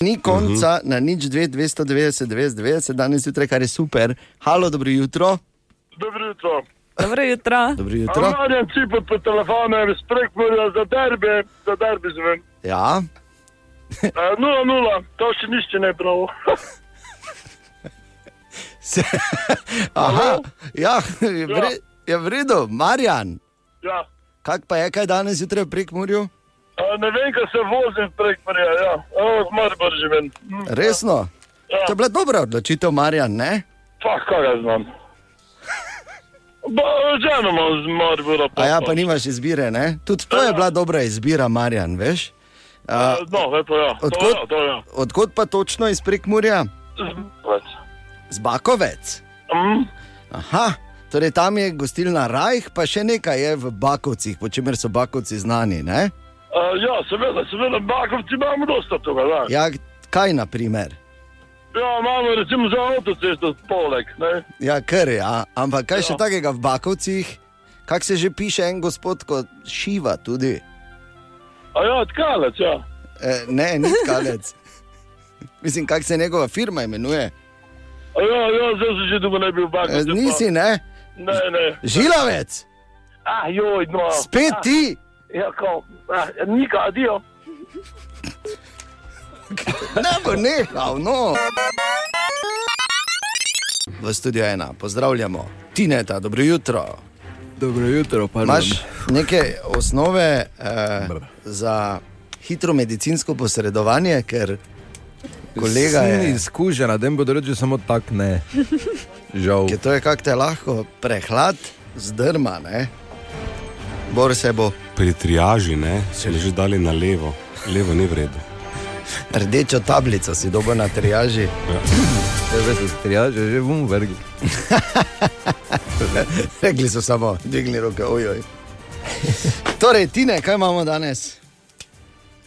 Ni konca na nič 2, 290, 290, danes jutraj, kar je super. Halo, dobro jutro. Dobro jutro. Dobro jutro. Dobro jutro. Marjan Cipot po telefonu je sprekmurja za derbe, za derbe zvem. Ja, 0-0, to še nišče ne prav. se, aha, ja, je, vre, je v redu, Marjan. Ja. Kak pa je, kaj danes jutraj v Prekmurju? A, ne vem, kaj se vozim prekmurja, ja. O, Maribor živim. Hm, Resno? Ja. To je bila dobra odločitev, Marjan, ne? Pa, kaj ga znam. Imam z Maribora. A ja, pa nimaš izbire, ne? Tudi to je bila dobra izbira, Marjan, veš? A, No, lepo, ja. To Odkot? ja, to ja. odkot pa točno iz Prekmurja? Pač. Z Bakovec. Hm, Aha, torej tam je gostilna Rajh, pa še nekaj je v Bakovcih, po čemer so Bakovci znani. Ne? a, ja, seveda, seveda, Bakovci imamo dosta toga, da. Ja, kaj na primer? Ja, imamo recimo za avtocesto poleg, ne. Ja, kar je, ja. ampak kaj še takega v Bakovcih? Kako se že piše en gospod kot Šiva tudi? A ja, tkalec, ja. E, ne, ni kalec. Mislim, kako se njegova firma imenuje. A ja, ja, zdaj se že dolgo ne bi v E, Bakovci. nisi, ne? Ne, ne. Žilavec, Ah, joj, no. spet ah, ti. Ja, ko, ah, nika, adijo. Ne bo nehal, no. V studio ena, pozdravljamo. Tineta, dobro jutro. Dobro jutro, pa Imaš neke osnove eh, za hitro medicinsko posredovanje, ker kolega je. izkušen na tem področju, samo tak ne. Žal. Ker to je kako te lahko prehlad zdrma, ne? Bor se bo Pri triaži ne, so že dali na levo, levo ni v redu. Rdečo tablico, si dobo na triaži. Tebe se strijaže že vum vrgli. Rekli so samo, dvigni roke, ojoj. Torej, Tine, kaj imamo danes?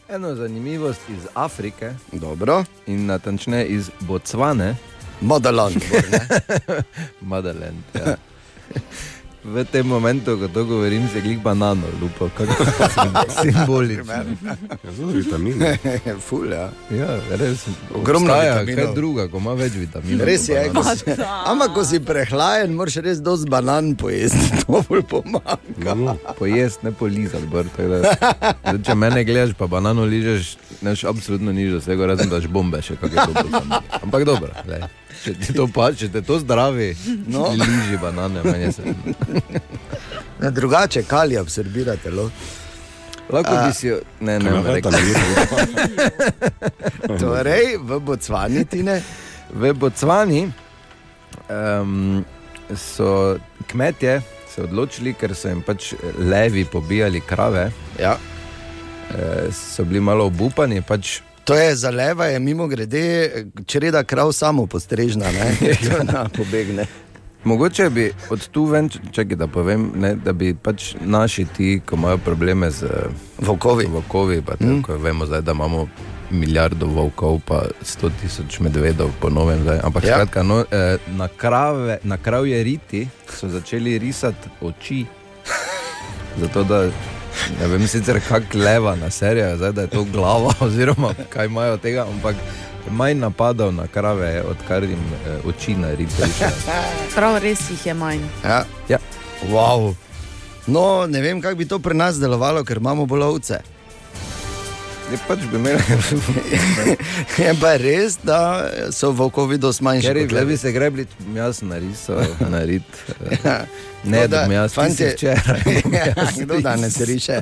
Eno zanimivost iz Afrike Dobro, in natančneje iz Botsvane, Modelon. Madaland. Ja. V tem momentu, ko to govorim, se glih banano lupa, kako simbolično. Ja, zelo vitamine. Ful, ja. Ja, res. Ogromno obstaja vitaminov. Kaj druga, ko ima več vitaminov. Res je, ko si, ampak ko si prehlajen, moraš res dosti banan pojesti, to bolj pomaga. No, Pojesti, ne polizati. Zdaj, Če mene gledaš, pa banano ližeš, neš absolutno nič dosego, razen daš bombe še je bilo. Ampak dobro, glej. Če ti to pa, če te to zdravi, No. liži banane, meni se. Ne, drugače, kali absorbira telo. Lahko bi si jo, ne, ne, Kaj ima ne, tam Torej, v Bocvani ti ne. V Bocvani um, so kmetje se odločili, ker so jim pač levi pobijali krave, Ja. eh, so bili malo obupani, pač To je za leva, je mimo grede, čreda krav samo postrežna, ne, ki ona pobegne. Mogoče bi od tu ven, čakaj, da povem, ne, da bi pač naši ti, ko imajo probleme z volkovi. volkovi pa tako, mm. Vemo, zdaj, da imamo milijardo volkov, pa sto tisoč medvedov, po novem. Zdaj. Ampak Ja. ja. skratka, no, eh, na, krave, na kravje riti so začeli risati oči. Zato da. Ne vem sicer, kako leva na serijo, zdaj, da je to glava, oziroma kaj imajo od tega, ampak manj napadov na krave, odkar jim eh, oči narite. Prav, res jih je manj. Ja. Ja. Wow. No, ne vem, kako bi to pri nas delovalo, ker imamo bolj ovce. Je pač bi imeli. je pa res, da so volkovi dosti manjši. Ker kot je levi. bi se grebli, jaz narisal, narit. eh, Ja. Ne, Tako da mi jaz fantje- fantje včeraj. bom Ja, jaz Kdo danes riše?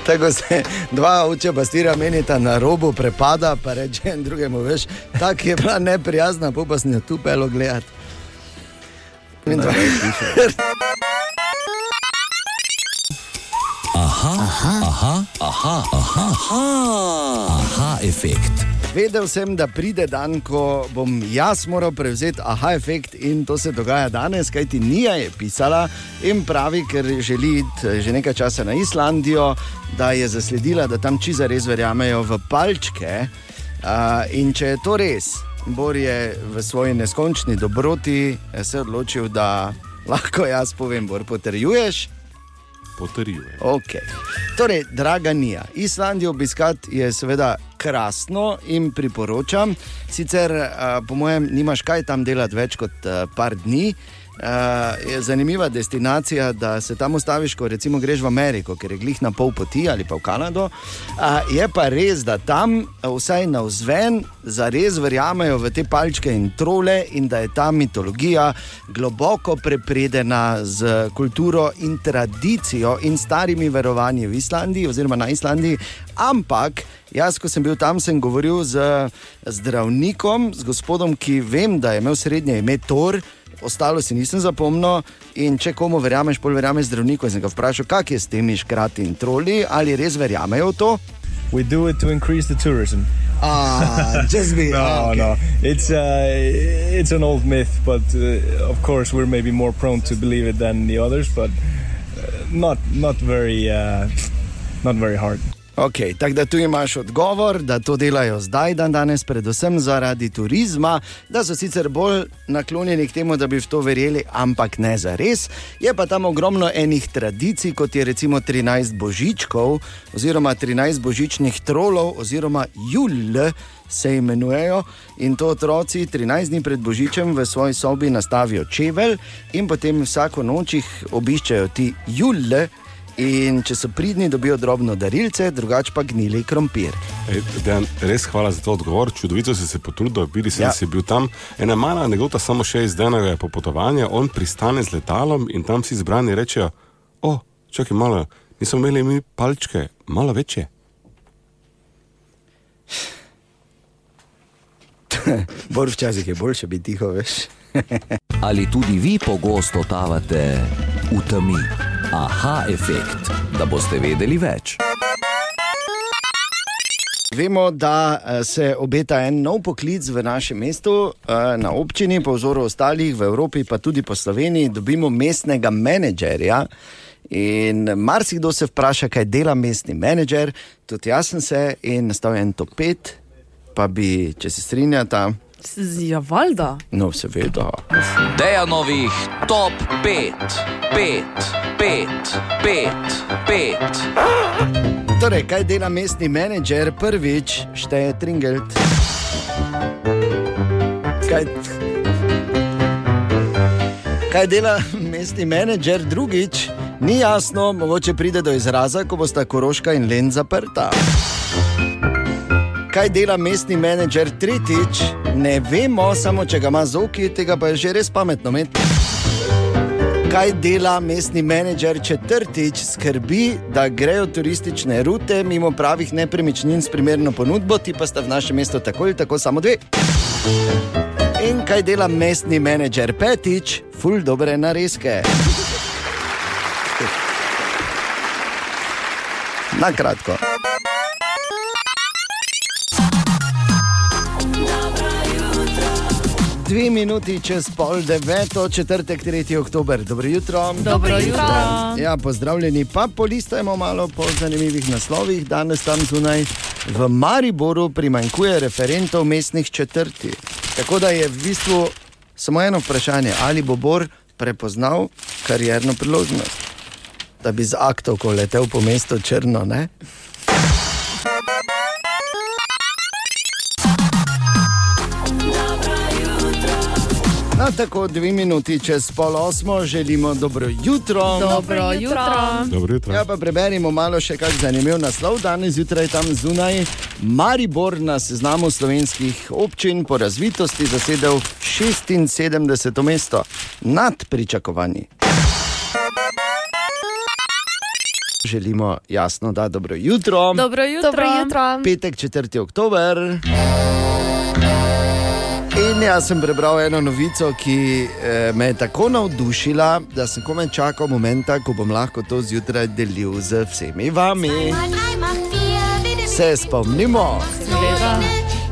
Tako se dva oče pastira menita na robu prepada, pa reče en drugemu, veš, tako je bila neprijazna, pa pa sem jo tu pelo gledati. In dva- Aha, aha, aha, aha, aha, aha, aha efekt. Vedel sem, da pride dan, ko bom jaz moral prevzeti aha efekt in to se dogaja danes, kajti Nija je pisala in pravi, ker želi iti eh, že nekaj časa na Islandijo, da je zasledila, da tam čiza res verjamejo v palčke. Uh, in če je to res, Bor je v svoji neskončni dobroti eh, se odločil, da lahko jaz povem, Bor, potrjuješ. Potrjuje. Okay. Torej, draga Nija, Islandijo obiskati je seveda krasno in priporočam. Sicer, uh, po mojem, nimaš kaj tam delati več kot uh, par dni. Uh, je zanimiva destinacija, da se tam ustaviš, ko recimo greš v Ameriko, ker je glih na pol poti ali pa v Kanado. Uh, je pa res, da tam, uh, vsaj na vzven, zares verjamejo v te palčke in trole in da je ta mitologija globoko prepredena z kulturo in tradicijo in starimi verovanji v Islandiji oziroma na Islandiji. Ampak jaz, ko sem bil tam, sem govoril z zdravnikom, z gospodom, ki vem, da je imel srednje ime Thor. Ostalo si nisem zapomnil, in če komu verjameš, pol verjameš zdravniku. Sem ga vprašal, kak je s temi škrati in troli, ali res verjamejo v to. We do it to increase the tourism. Ah, just be- no, ah, okay. no. It's uh, it's an old myth, but uh, of course we're maybe more prone to believe it than the others, but uh, not not very uh, not very hard. Okay, tako da tu imaš odgovor, da to delajo zdaj, dan danes, predvsem zaradi turizma, da so sicer bolj naklonjeni k temu, da bi v to verjeli, ampak ne za res. Je pa tam ogromno enih tradicij, kot je recimo 13 božičkov, oziroma 13 božičnih trolov, oziroma jul. Se imenujejo in to otroci 13 dni pred Božičem v svoji sobi nastavijo čevelj, in potem vsako noč jih obiščejo ti jule, in če so pridni, dobijo drobno darilce, drugače pa gnili krompir. Ej, Dejan, res hvala za to odgovor. Čudovito si se potrudil, vidi se, Ja. da si bil tam. Ena mala anekdota, samo še iz denega popotovanja. On pristane z letalom in tam si zbrani rečejo: O, čakaj malo, nismo imeli mi palčke, malo večje. Bolj včasih je boljše biti tiho, veš. Ali tudi vi pogosto totavate v temi? Aha efekt, da boste vedeli več. Vemo, da eh, se obeta en nov poklic v našem mestu, eh, na občini, po vzoru ostalih v Evropi, pa tudi po Sloveniji, dobimo mestnega menedžerja. In marsikdo se vpraša, kaj dela mestni menedžer, tudi jaz sem se in nastal je en top 5, pa bi, če se strinjata, Ja, valjda. no, seveda. Dejanovih top 5, 5, 5, 5, 5. Torej, kaj dela mestni menedžer? Prvič šteje Tringelt. Kaj, kaj dela mestni menedžer? Drugič, ni jasno, mogoče pride do izraza, ko bosta Koroška in Len zaprta. Kaj dela mestni menedžer? Tretjič, ne vemo, samo če ga ima zoki, tega pa je že res pametno imeti. Kaj dela mestni menedžer četrtič, skrbi, da grejo turistične rute mimo pravih nepremičnin s primerno ponudbo, ti pa sta v našem mestu tako ali tako samo dve. In kaj dela mestni menedžer petič, ful dobre narezke. Na kratko. Dve minuti čez pol deveto, četrtek, 3. oktober. Dobro jutro. Dobro jutro. Ja, pozdravljeni, pa polistajmo malo po zanimivih naslovih. Danes tam zunaj v Mariboru primanjkuje referentov mestnih četrti. Tako da je v bistvu samo eno vprašanje, ali bo Bor prepoznal karjerno priložnost, da bi z aktovko letel po mestu Črno. Ne? No, tako dve minuti čez pol osmo želimo dobro jutro. Dobro jutro. Dobro jutro. Ja, pa preberimo malo še kak zanimiv naslov. Danes zjutraj tam zunaj Maribor na seznamu slovenskih občin po razvitosti zasedel 76. mesto nad pričakovanji. Želimo jasno, da dobro jutro. Dobro jutro. Dobro jutro. Petek, 4. oktober. In jaz sem prebral eno novico, ki eh, me je tako navdušila, da sem komaj čakal momenta, ko bom lahko to zjutraj delil z vsemi vami. Se spomnimo.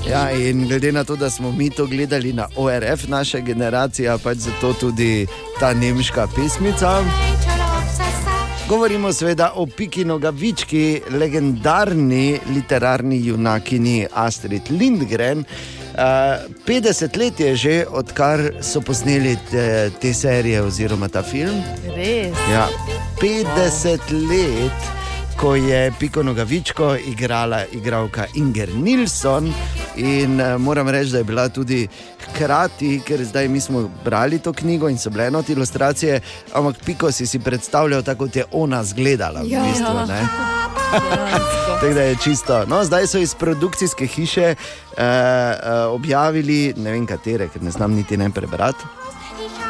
Ja, in glede na to, da smo mi to gledali na ORF, naša generacija, pač zato tudi ta nemška pesmica. Govorimo seveda o Piki Nogavički, legendarni literarni junakini Astrid Lindgren. Uh, 50 let je že, odkar so posneli te, te serije oziroma ta film. Res. Ja, 50 let, ko je Piko Nogavičko igrala igralka Inger Nilsson. In uh, moram reči, da je bila tudi hkrati, ker zdaj mi smo brali to knjigo in so bile enoti ilustracije, ampak Piko si si predstavljal tako, kot je ona zgledala. V Ja. bistvu, ne? Tako da je čisto. No, zdaj so iz produkcijske hiše uh, uh, objavili, ne vem katere, ker ne znam niti ne prebrati.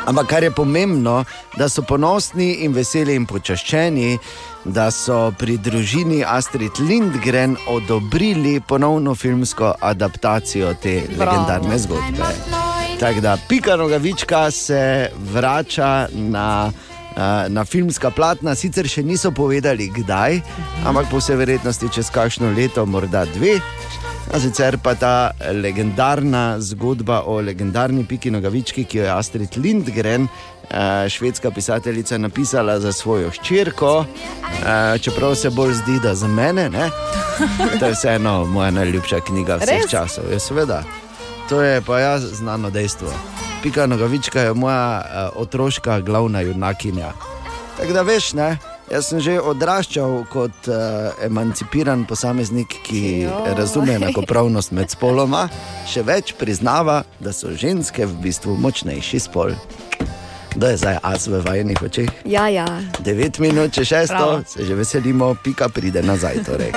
Ampak kar je pomembno, da so ponosni in veseli in počaščeni, da so pri družini Astrid Lindgren odobrili ponovno filmsko adaptacijo te Bravo. legendarne zgodbe. Tako da Pika Nogavička se vrača na, eh, na filmska platna, sicer še niso povedali kdaj, ampak po vsej verjetnosti čez kakšno leto, morda dve. A sicer pa ta legendarna zgodba o legendarni Piki Nogavički, ki jo je Astrid Lindgren, švedska pisateljica, napisala za svojo hčerko, čeprav se bolj zdi, da za mene. Ne? To je vseeno moja najljubša knjiga vseh Res? časov. Ja, seveda. To je pa jaz znano dejstvo. Pika Nogavička je moja uh, otroška glavna junakinja. Tako da veš, ne? Jaz sem že odraščal kot uh, emancipiran posameznik, ki Joj. razume enakopravnost med spoloma, še več priznava, da so ženske v bistvu močnejši spol. Kdo je zdaj as v vajenih očeh? Ja, ja. 9 minut, če šesto, Bravo. se že veselimo, pika pride nazaj. Torej.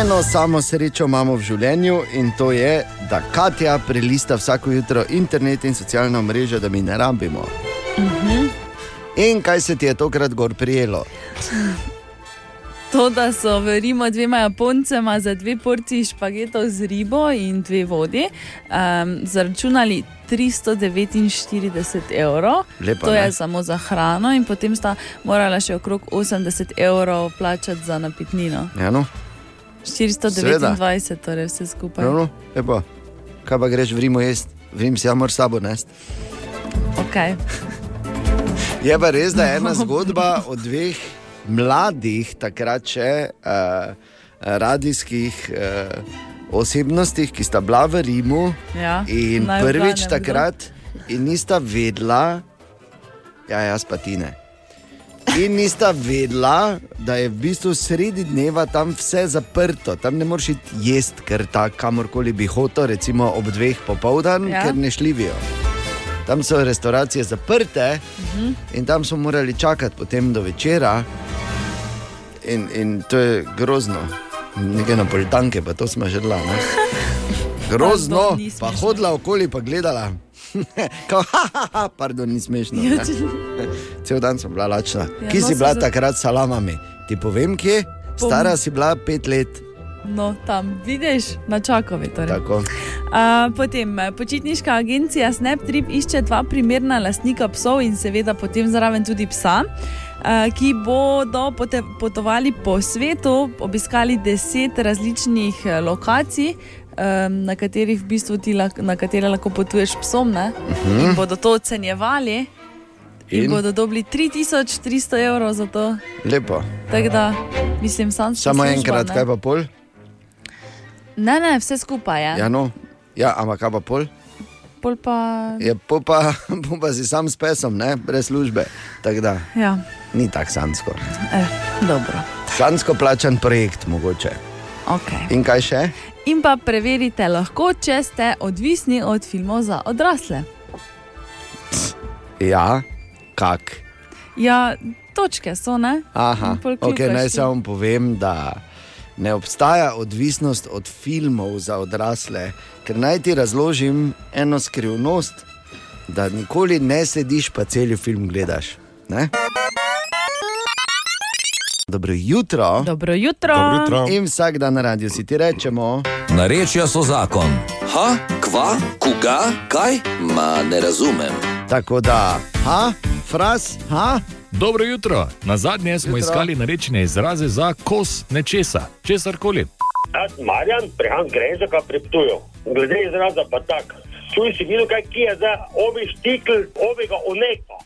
Eno samo srečo imamo v življenju in to je, da Katja prelista vsako jutro internet in socialna mreža, da mi ne rabimo. In kaj se ti je tokrat gor prijelo? To, da so v Rimu dvema Japoncema za dve porciji špagetov z ribo in dve vodi um, zaračunali 349 evrov. Lepo, to ne? je samo za hrano, in potem sta morala še okrog 80 evrov plačati za napitnino. Ja, no, 429, torej vse skupaj. no, no. Kaj pa greš v Rimu jesti? V Rim si ja moraš sabo nesti. Okay. Je pa res, da je ena zgodba o dveh mladih, takrat še uh, radijskih uh, osebnostih, ki sta bila v Rimu Ja, in prvič takrat in nista vedela, ja, jaz pa ti ne. In nista vedela, da je v bistvu sredi dneva tam vse zaprto, tam ne moreš iti jesti, ker ta kamorkoli bi hotel, recimo ob dveh popoldan, Ja. ker ne šlivijo. Tam so restauracije zaprte Mhm. in tam smo morali čakati potem do večera. In, in to je grozno. Nekaj napolitanke, pa to smo že dala. ne. Grozno, pa hodila okoli, pa gledala. Kao, ha, ha, ha, pardon, ni smešno. Ja, ne. Cel dan sem bila lačna. Ja, Kje no, si bila za- takrat s salamami? Ti povem, kje? Pom- Stara si bila pet let. No, tam vidiš, na čakovi. Torej. Tako. Uh, potem počitniška agencija Snaptrip išče dva primerna lastnika psov in seveda potem zraven tudi psa. uh, Ki bodo pote- potovali po svetu, obiskali deset različnih eh, lokacij, um, na katerih v bistvu ti lahko, na katere lahko potuješ psom. Uh Mhm. In bodo to ocenjevali. In, In? bodo dobili 3300 evrov za to. Lepo. Tako da, mislim, sam Samo enkrat, kaj pa pol? Ne, ne, vse skupaj je. Ja, no. Ja, ampak kaj pa pol? Pol pa, Je pol pa, pol pa si sam s pesom, ne? brez službe. Tako da ja, ni tako sansko. eh, dobro. Sansko plačan projekt mogoče. Okay. In kaj še? In pa preverite lahko, če ste odvisni od filmov za odrasle. Ja, kak. Ja, točke so, ne? Aha, okay, naj samo povem, da ne obstaja odvisnost od filmov za odrasle, ker naj ti razložim eno skrivnost, da nikoli ne sediš pa cel film gledaš. Ne? Dobro jutro. Dobro jutro. Dobro jutro. In vsak dan na radiju si ti rečemo. Narečja so zakon. Ha, kva, koga, kaj? Ma ne razumem. Tako da, ha, fras, ha. Dobro jutro. Na zadnje smo Jutro. iskali narečne izraze za kos nečesa, česar koli. Jaz, Marjan, prihajam z Grenžaka pri Ptuju. Glede izraza pa tak. Čuj si videl, kaj ki je za ovi štikl, ovega oneka.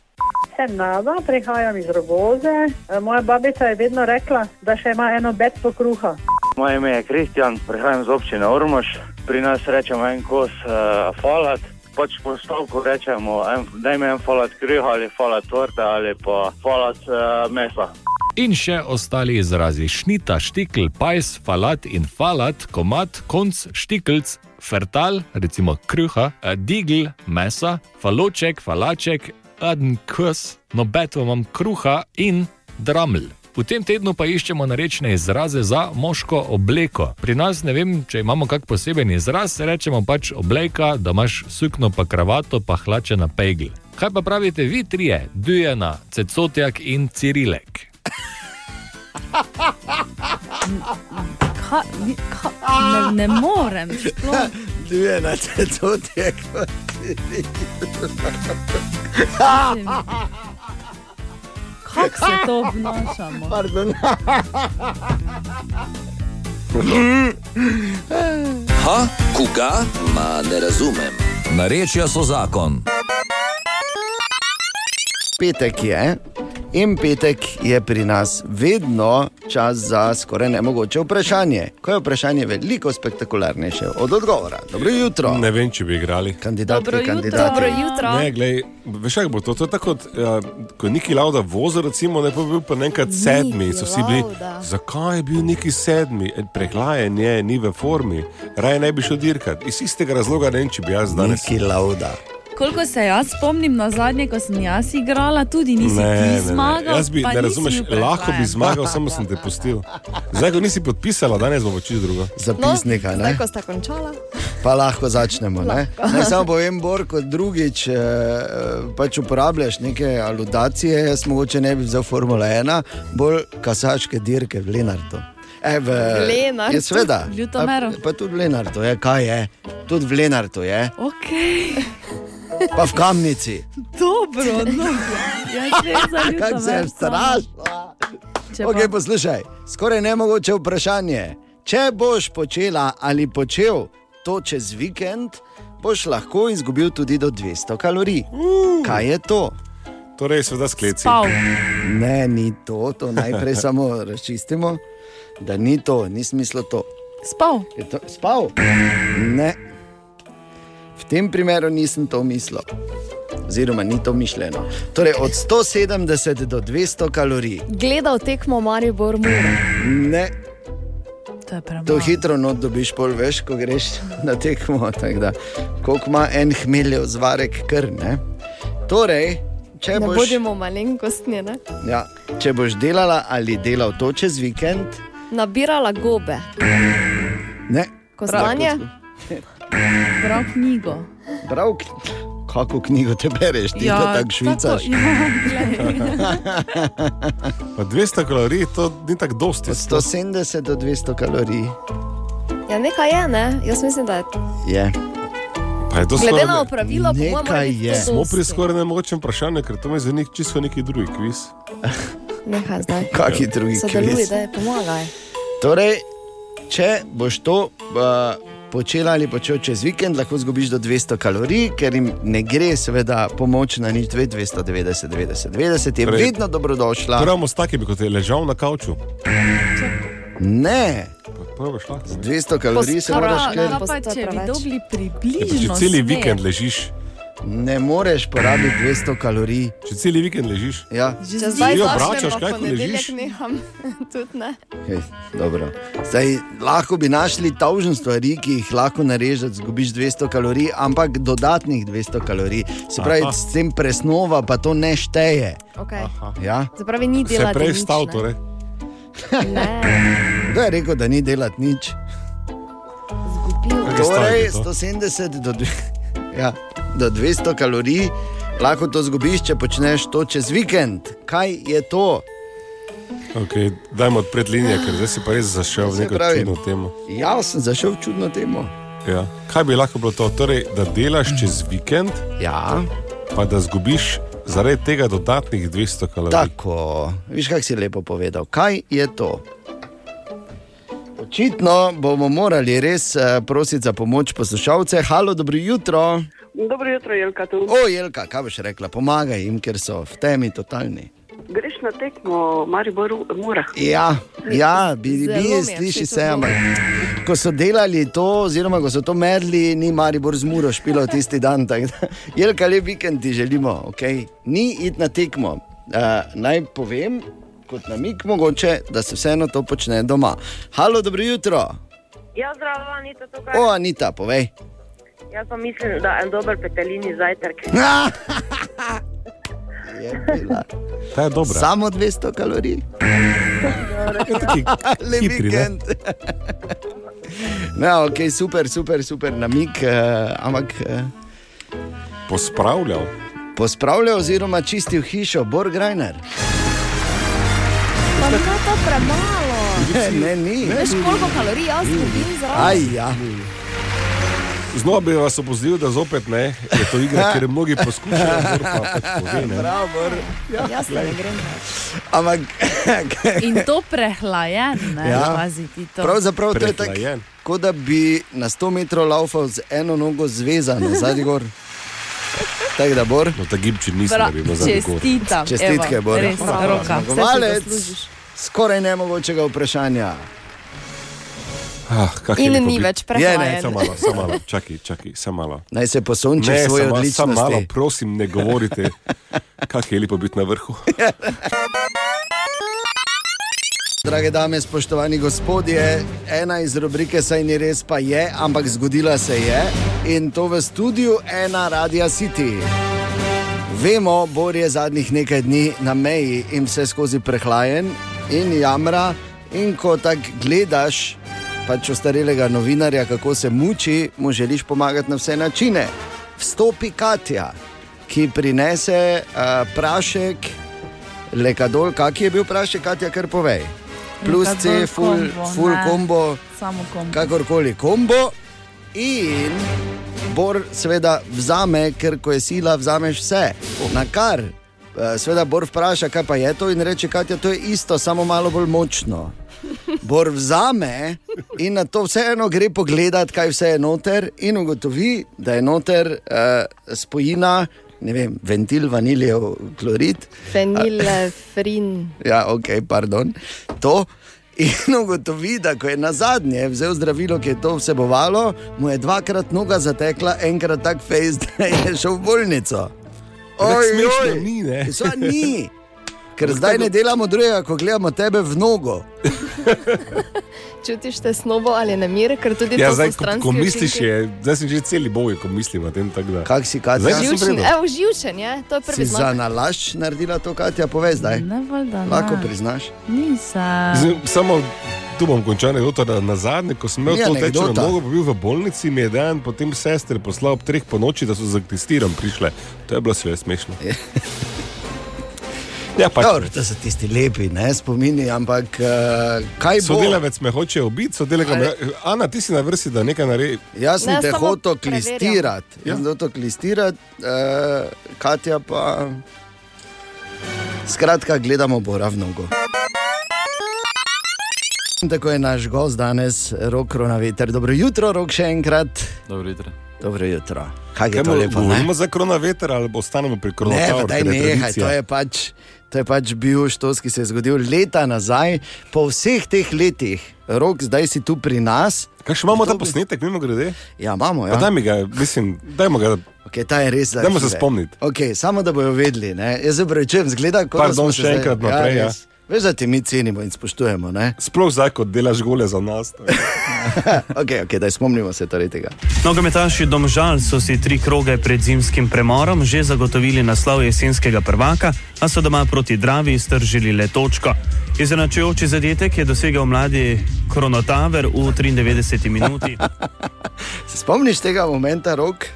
Sem Nada, prihajam iz Rogoze. E, Moja babica je vedno rekla, da še ima eno betko kruha. Moje ime je Kristjan, prihajam iz občine Ormož. Pri nas rečemo en kos uh, falat, pač po stavku rečemo, en, daj mi en falat kruha ali falat torte ali pa falat uh, mesa. In še ostali izrazi: šnita, štikl, pajs, falat in falat, komat, konc, štikelc, fertal, recimo kruha, digl, mesa, faloček, falaček, adn kus, nobeto imam kruha in draml. V tem tednu pa iščemo narečne izraze za moško obleko. Pri nas ne vem, če imamo kak poseben izraz, rečemo pač obleka, da imaš sukno, pa kravato, pa hlače na pegl. Kaj pa pravite vi trije, Dujena, Cecotjak in Cirilek? Ka, ni- ka, ne, ne morem. Duje na cetotek. Kako se to obnašamo? Pardon. Ha, koga? Ma ne razumem. Narečja so zakon. Petek je in petek je pri nas vedno čas za skoraj nemogoče vprašanje. Ko je vprašanje veliko spektakularnejše od odgovora. Dobro jutro. Ne vem, če bi igrali. Kandidatke, kandidati. Ne, glej, veš, kako bo to? To je tako, kot, uh, ko je neki lauda vozil, recimo, ne pa bil pa nekaj sedmi. So vsi bili, Lauda. zakaj je bil neki sedmi? E, Prehlajen je, ni v formi, raje ne bi šel dirkati. Iz istega razloga ne vem, če bi jaz danes. Neki lauda. Koliko se jaz spomnim na zadnje, ko sem jaz igrala, tudi nisi ti zmagal. Jaz bi, pa ne razumeš, lahko bi zmagal, samo sem te pustil. Zdaj, ko nisi podpisala, danes bomo čisto drugo. Zapisnika, Zdaj, ne? ko sta končala. Pa lahko začnemo. Ne? Naj samo povem, Bor, kot drugič eh, pač uporabljaš neke aludacije, jaz mogoče ne bi vzel Formula 1, bolj kasaške dirke v Lenartu. E, v Lenartu? Je sveda. V Ljutomeru? A, Pa tudi v Lenartu je, kaj je. Tudi v Lenartu je, Okay. pa v Kamnici. Dobro, no. Za Kako se je. Če Okay, pa- poslušaj, skoraj nemogoče vprašanje. Če boš počela ali počel to čez vikend, boš lahko izgubil tudi do 200 kalorij. Kaj je to? Torej, seveda skleci. Spal. Ne, ni to, to najprej samo razčistimo, da ni to, ni smislo to. Spal. Je to spal? Ne. Tem primeru nisem to mislil. Oziroma, ni to mišljeno. Torej, od 170 do 200 kalorij. Gledal tekmo Maribor Mura. Ne, To. To hitro not dobiš, pol veš, ko greš na tekmo. Koliko ima en hmeljev zvarek krne. Torej, če Ne boš, bodimo malenkostni, ne? ja, če boš delala ali delal to čez vikend, Nabirala gobe. ne. Kostanje? Prav knjigo. Prav, k- kako knjigo te bereš, ti ja, tako švicaš. ja, glej. Pa 200 kalorij, to ni tako dosti. Od 170 do 200 kalorij Ja, nekaj je, ne? Jaz mislim, da je. je. Pa je to Glede skoraj na ne- opravilo, po mojem, to Smo pri skoraj nemogočem vprašanju, ker to me zveni čisto neki drugi kviz. Nehaj zdaj. Kaki drugi Sodeluj, kviz? da je pomagaj. Torej, če boš to uh, počela ali počel čez vikend, lahko zgubiš do 200 kalorij, ker jim ne gre, seveda, pomoč na nič 2, 290, 90, 90 je Torej- vedno dobrodošla. Pravimo s takimi, kot je ležal na kavču. Ne, z 200 kalorij se moraš Prav, kar. no, pa če bi dobili Če približno cel smer. vikend ležiš, Ne moreš porabiti 200 kalorij. če cel vikend ležiš. Ja. Če Ti zdaj začnem, obračaš, kaj, ponedeljek ležiš? neham, tudi ne. Hej, dobro. Zdaj, lahko bi našli tavžen stvari, ki jih lahko narežeš, zgubiš 200 kalorij, ampak dodatnih 200 kalorij. Se pravi, Aha. s tem presnova pa to ne šteje. Okay. Ja? Se pravi, ni Se delati. prej nič, stal, ne. torej. Kdo je rekel, da ni delati nič? Zgubil. Torej, stavek je to? 170 do, dve- ja, do 200 kalorij, lahko to zgubiš, če počneš to čez vikend. Kaj je to? Okay, dajmo odpreti linije, ker zdaj si pa res zašel v neko pravim. čudno temo. Jaz sem zašel v čudno temo. Ja. Kaj bi lahko bilo to? Torej, da delaš čez vikend, ja. pa da zgubiš zaradi tega dodatnih 200 kalorij. Tako, viš, kako si lepo povedal. Kaj je to? Očitno bomo morali res uh, prositi za pomoč poslušalce. Halo, dobro jutro. Dobro jutro, Jelka. Tu. O, Jelka, kaj boš rekla? Pomagaj jim, ker so v temi totalni. Greš na tekmo, Maribor, mora. Ja, ja bi, bi je sliši se, ampak ko so delali to, oziroma ko so to merili, ni Maribor z muro špilo tisti dan. tako da- Jelka, lep vikend ti želimo, okay? ni iti na tekmo. Uh, naj povem, kot namik mogoče, da se vseeno to počne doma. Halo, dobro jutro. Ja, zdravo, Anita, tukaj. O, Anita, povej. Jaz pa mislim, da je en dober petelini zajtrk. Je bila. Ta je dobra. Samo 200 kalorij. Hitri, ne? vikend. No, ok, super, super, super namik, uh, ampak. Uh, Pospravljal. Pospravljal oziroma čistil hišo, Borg Reiner. Pa ni to premalo. Ne, ni. Veš, koliko kalorij jaz zgubim zraven? Ja. Znova bi vas opozoril, da zopet ne, je to igra, ker mnogi poskušajo, pa pač pove, ne. Bravo, Bor. Jaz ne grem. Ampak. In to prehlajen, ne Ja. pazi ti to. Pravzaprav to je tako, kot da bi na 100 metrov laufal z eno nogo zvezano, zadnji gor. Tako da, Bor. No, ta gibči nisem, da bi zadnji gor. čestitam, Čestitke, evo, Bor. res, roka, vse si Zmagovalec skoraj nemogočega vprašanja. Ah, kak In ni več ne, samo malo, samo malo, čakaj, čakaj, samo malo. Naj se posonči Ne, svoje odličnosti. Samo malo, prosim, ne govorite, kako je lepo biti na vrhu. Drage dame, spoštovani gospodje, ena iz rubrike Saj ni res, pa je, ampak zgodila se je in to v studiu ena Radia City. Vemo, Bor je zadnjih nekaj dni na meji in vse skozi prehlajen in jamra. In ko tako gledaš, pač ostarelega novinarja, kako se muči, mu želiš pomagati na vse načine. Vstopi Katja, ki prinese uh, prašek, lekadol, kak je bil prašek, Katja, kar povej. Plus C, full, kombo, full ne. kombo, Samo kombo. kakorkoli kombo. In Bor seveda vzame, ker ko je sila, vzameš vse. Na kar. Eh, Seveda Bor vpraša, kaj pa je to, in reče, Katja, to je isto, samo malo bolj močno. Bor vzame in na to vseeno gre pogledat, kaj vse je noter, in ugotovi, da je noter uh, spojina, ne vem, ventil vaniljev klorid. Fenilefrin. Ja, ok, pardon. To. In ugotovi, da ko je na zadnje vzel zdravilo, ki je to vsebovalo, mu je dvakrat noga zatekla, enkrat tak fejs, da je šel v bolnico. Oj, smešno oj. ni, ne? Sva, ni. Ker zdaj ne delamo drugega, ko gledamo tebe v nogo. Čutiš tesnobo ali nemir, ker tudi Ja, to zdaj, so ko, stranski ko misliš, učinki. je, zdaj si že celi boj, ko mislim o tem. da. Kak si, Katja? Zdaj si Živčen, redu. evo, živčen je, to je prvi Si za znak. nalašč naredila to, Katja, povej zdaj. Ne, ne. Lahko priznaš. Nisem. Samo tu bom končal anekdoto. Na, na zadnje, ko sem imel to tečeno anekdota. nogo, pa bil v bolnici, mi je dan potem sester poslal ob treh po noči, da so za testiran prišle. To je bilo seveda smešno. Ja, pač. Dobro, to so tisti lepi ne, spomini, ampak uh, kaj bo? Sodelavec me hoče ubiti, sodelavec me. Ana, ti si na vrsti, da nekaj naredi. Jaz sem Ne, te samo hotel klistirati, Ja. hotel klistirati, uh, Katja pa. Skratka, gledamo Bora v nogo. Tako je naš gost danes, rok koronaveter. Dobro jutro, rok še enkrat. Dobro jutro. Dobro jutro. Kaj je Kaj to lepo? ne? Govorimo za koronaveter ali ostanemo pri Ne, koronavitru? pa daj nehaj, to je pač. To je pač bil štos, ki se je zgodil leta nazaj, po vseh teh letih, rok, zdaj si tu pri nas. Kaj še imamo ta posnetek, mimo grede? Ja, imamo. Ja. Ja. Daj mi ga, mislim, dajmo ga. Okay, ta je res Dajmo se spomniti. Okay, samo da bojo vedeli. Ne? Jaz se pravičujem, zgleda kot Pardon, še enkrat naprej, ja. Veš, da ti mi cenimo in spoštujemo. Ne? Sploh zdaj, ko delaš gole za nas. okay, okay, daj spomnimo se torej tega. Nogometaši Domžal so si tri kroge pred zimskim premorom že zagotovili naslov jesenskega prvaka, a so doma proti Dravi stržili le točko. Izenačujoči zadetek je dosegel mladi Kronotaver v 93 minuti. Se spomniš tega momenta, rok?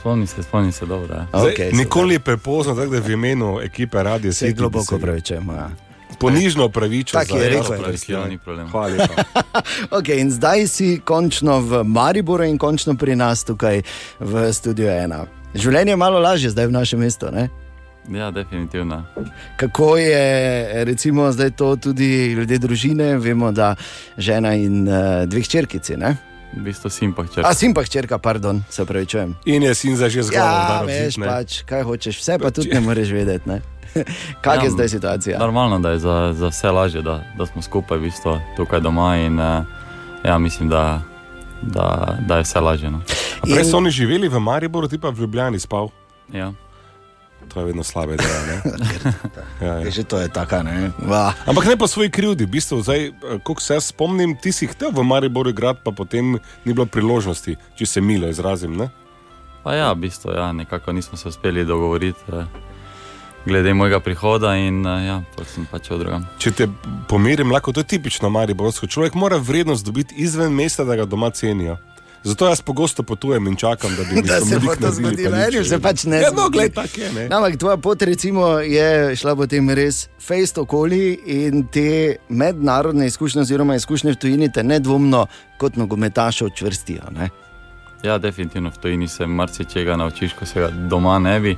Spomni se, spomni se dobro. Ja. Zdaj, Okej, nikoli ni prepozno, tako da v imenu ekipe radio Se globoko pravičujemo. Ja. Ponižno pravičujem. Tak je rekel. Hvala lepa. Okay, in zdaj si končno v Mariboru in končno pri nas tukaj v studiu ena. Življenje je malo lažje zdaj v našem mestu. Ne? ja, definitivno. Kako je recimo zdaj to tudi glede družine? Vemo, da žena in uh, dve hčerkici. Ne? V bistvu simpa A sin pa hčerka, pardon, se pravi, čujem. In je sin zdaj že zgolj. Ja, veš, pač, kaj hočeš, vse pa tudi ne moreš vedeti. Ne? Kak je Ja, zdaj situacija? Normalno, da je za, za vse lažje, da, da smo skupaj v bistvu, tukaj doma in uh, ja, mislim, da, da, da je vse lažje. No. A Prej so oni živeli v Mariboru, ti pa v Ljubljani spal. Ja. To je vedno slabe ideje. ne? ja, ja. Že to je taka, ne? Va. Ampak ne po svoji krivdi, v bistvu, zdaj, eh, koliko se spomnim, ti si hotel v Mariboru igrati, pa potem ni bilo priložnosti, če se milo izrazim. Ne? Pa ja, v bistvu, ja, nekako nismo se uspeli dogovoriti eh, glede mojega prihoda in eh, ja, potem sem pač v drugem. Če te pomirim, lahko to je tipično mariborsko. Človek mora vrednost dobiti izven mesta, da ga doma cenijo. Zato jaz pogosto potujem in čakam, da bi mi Da se bo spomenik to naredili, zgodilo, pa nič enim se pač ne Ja, no, zgodi. glej, tako je. ne. No, Ampak tvoja pot recimo, je šla potem res fejst okoli in te mednarodne izkušnje, oziroma izkušnje v tujini, te nedvomno kot nogometaša čvrstijo. Ne? Ja, definitivno v tujini se marsičega naučiš, ko se ga doma ne bi.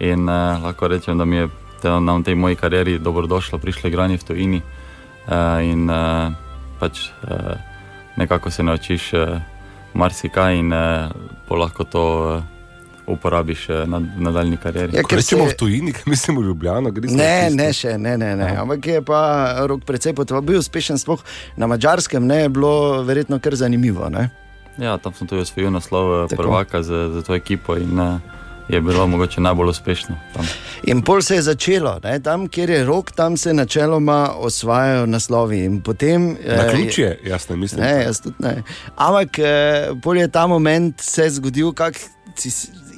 In eh, lahko rečem, da mi je te- na tej moji karieri dobrodošlo prišlo igranje v tujini. Eh, in eh, pač eh, nekako se naučiš eh, marsikaj in eh, po lahko to eh, uporabiš eh, na nadaljni karieri. Ja, rečemo se- v tujini, kaj mislimo v Ljubljano, gre za Ne, ne, še ne, ne, ne. Ampak je pa rok precej potoval, bil uspešen, sploh na mačarskem, ne je bilo verjetno kar zanimivo. Ne? Ja, tam sem tudi osvojil naslov Tako. prvaka za, za to ekipo in eh, je bilo mogoče najbolj uspešno. Tam. In pol se je začelo, ne? tam, kjer je rok, tam se načeloma osvajajo naslovi. in Potem, Na eh, ključje, jaz ne mislim. Ne, jaz tudi ne. Ampak eh, pol je ta moment se zgodil, kak,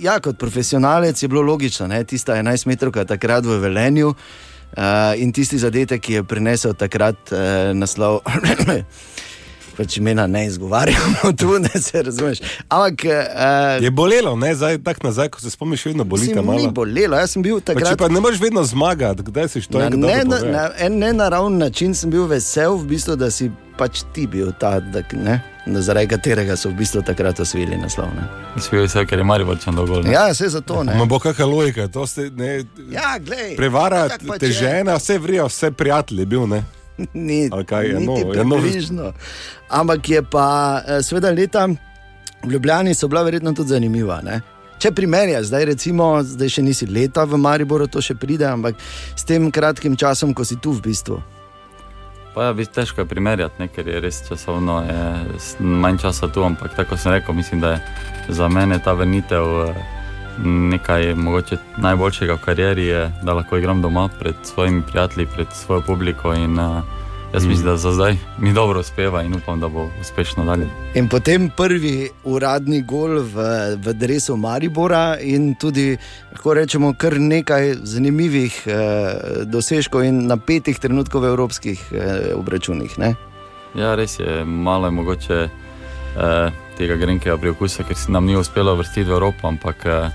ja, kot profesionalec je bilo logično, ne? tista 11 metrov takrat v Velenju uh, in tisti zadetek, ki je prinesel takrat uh, naslov. Pač imena ne izgovarjamo, tu ne se razumeš. Ampak uh, Je bolelo, ne, zdaj tako nazaj, ko se spomniš, vedno boli malo. ni bolelo, jaz sem bil Pa takrat. če pa ne moreš vedno zmagati, kdaj si to Na, dobro na, pove? na en nenaraven način sem bil vesel, v bistvu, da si pač ti bil ta, da, ne, da zaradi katerega so v bistvu takrat osvojili naslov. Ne. Spil se, ker je Maribor čem dovolj. Ja, vse zato ne. Ma bo kakšna logika, to ste, ne, Ja, glej, prevara pač te žena, vse vrijo, vse prijatelji bil, ne? Ni, kaj je, niti no, je no, približno. Ampak je pa, eh, seveda, leta v Ljubljani so bila verjetno tudi zanimiva. Ne? Če primerjaš, zdaj recimo, zdaj še nisi leta v Mariboru, to še pride, ampak s tem kratkim časom, ko si tu v bistvu. Pa ja, bi težko je primerjati, ne, ker je res časovno je s- manj časa tu, ampak tako sem rekel, mislim, da je za mene ta vrnitev eh, nekaj mogoče najboljšega v karieri, je, da lahko igram doma pred svojimi prijatelji, pred svojo publiko in uh, jaz Mm. mislim, da za zdaj mi dobro uspeva in upam, da bo uspešno dalje. In potem prvi uradni gol v, v drevesu Maribora, in tudi, lahko rečemo, kar nekaj zanimivih eh, dosežkov in napetih trenutkov v evropskih eh, obračunih. Ne? Ja, res je, malo je mogoče eh, tega grenkega priokusa, ker se nam ni uspelo vrstiti v Evropo, ampak eh,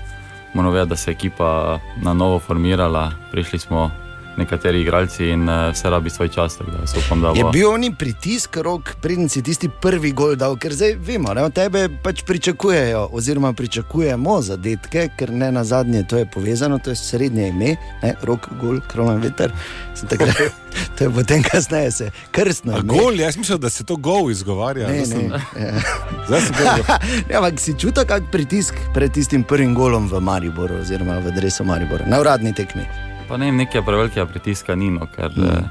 moramo vedeti, da se je ekipa na novo formirala. Prišli smo nekateri igralci in uh, vse rabi svoj čas. Da, upam, da Je bo. bil oni pritisk, rok, preden si tisti prvi gol dal, ker zdaj vemo, da tebe pač pričakujejo, oziroma pričakujemo zadetke, ker ne na zadnje to je povezano, to je srednje ime, ne, rok, gol, kromen veter. Sem Takrat, to je potem kasneje se krstno. A gol, jaz mislim, da se to gol izgovarja. Ne, sem- ne. ja. Zdaj sem. Ja, ampak si čutil kak pritisk pred tistim prvim golom v Mariboru, oziroma v Dresu Maribora, na uradni tekmi. Pa ne nekaj prevelikega pritiska ni, no, ker mm.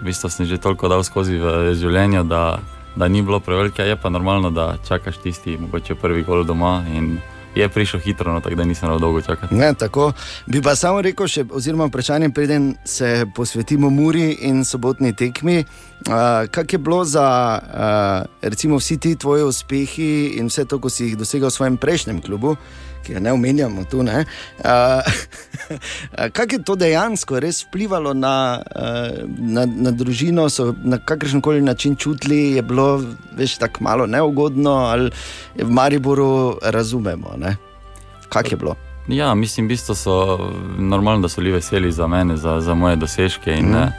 v bistvu sem že toliko dal skozi v življenju, da, da ni bilo prevelikega. Je pa normalno, da čakaš tisti, mogoče prvi gol doma in je prišel hitro, no, tako da nisem dolgo čakal. Ne, tako. Bi pa samo rekel, še, oziroma vprašanje, preden se posvetimo Muri in sobotni tekmi. Uh, Kaj je bilo za uh, recimo vsi ti tvoji uspehi in vse to, ko si jih dosegel v svojem prejšnjem klubu, ki ga ne omenjamo tu? Ne? Uh, Kaj je to dejansko res vplivalo na, uh, na, na družino, so na kakršen koli način čutili, je bilo več tako malo neugodno ali v Mariboru razumemo? Ne? Kaj je bilo? Ja, mislim, v bistvu so normalno, da so bili veseli za mene, za, za moje dosežke. In, mm.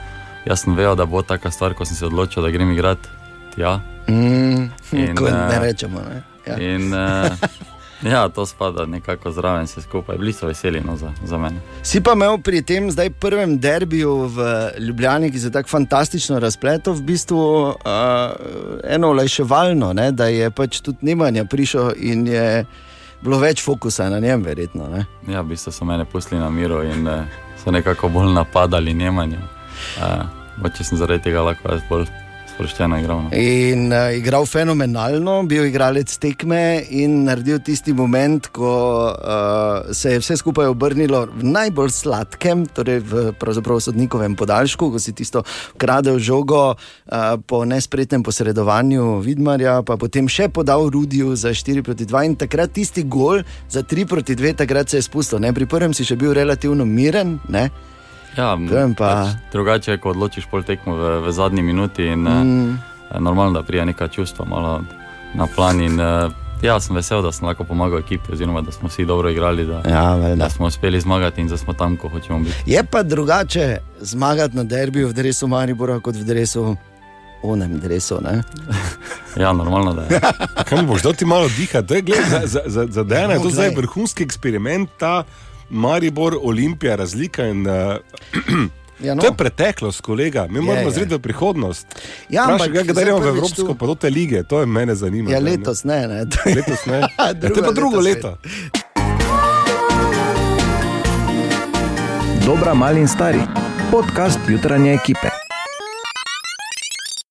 Jaz sem vedel, da bo taka stvar, ko sem se odločil, da grem igrati tja. Mm, In, ko ne eh, rečemo. Ne? Ja. In, uh, ja, to spada nekako zraven, se skupaj. Bili so veseli no, za, za mene. Si pa imel pri tem zdaj prvem derbiju v Ljubljani, ki se je tako fantastično razpletel, v bistvu uh, eno olajševalno, ne, da je pač tudi Nemanja prišel in je bilo več fokusa na njem, verjetno. Ne. Ja, v bistvu so mene pustili na miru in uh, so nekako bolj napadali Nemanja. Uh, Moče sem zaradi tega lahko jaz bolj sproščeno igral. No. In uh, igral fenomenalno, bil igralec tekme in naredil tisti moment, ko uh, se je vse skupaj obrnilo v najbolj sladkem, torej v sodnikovem podaljšku, ko si tisto ukradel žogo uh, po nespretnem posredovanju Vidmarja, pa potem še podal Rudiju za 4 proti 2 in takrat tisti gol za 3 proti 2, takrat se je spustil. Ne? Pri prvem si še bil relativno miren. Ne? Ja, pa- pač, drugače, ko odločiš pol tekmo v, v zadnji minuti, in, Mm. mm. normalno, da prija neka čustva malo na plan. In, uh, ja, sem vesel, da sem lahko pomagal ekipi, oziroma da smo vsi dobro igrali, da, Ja, da smo uspeli zmagati in da smo tam, ko hočemo biti. Je pa drugače zmagati na derbiju v Dresu Maribora kot v Dresu. Onem dresu, ne? Ja, normalno da je. Kaj boš dal ti malo dihati? To je, gled, za, za, za, za Dejana je to No, zdaj vrhunski eksperiment, ta Maribor, Olimpija, razlika. In, uh, Ja, no. To je preteklost, kolega. Mi Je, moramo zreti v prihodnost. Ja, ampak kaj, kdaj gremo v Evropsko, tu- pa do te lige, to je mene zanima. Ja, letos ne. ne. Letos ne. Ja, to je Drugo pa drugo leto leto. Dobra, mali in stari. Podcast jutranje ekipe.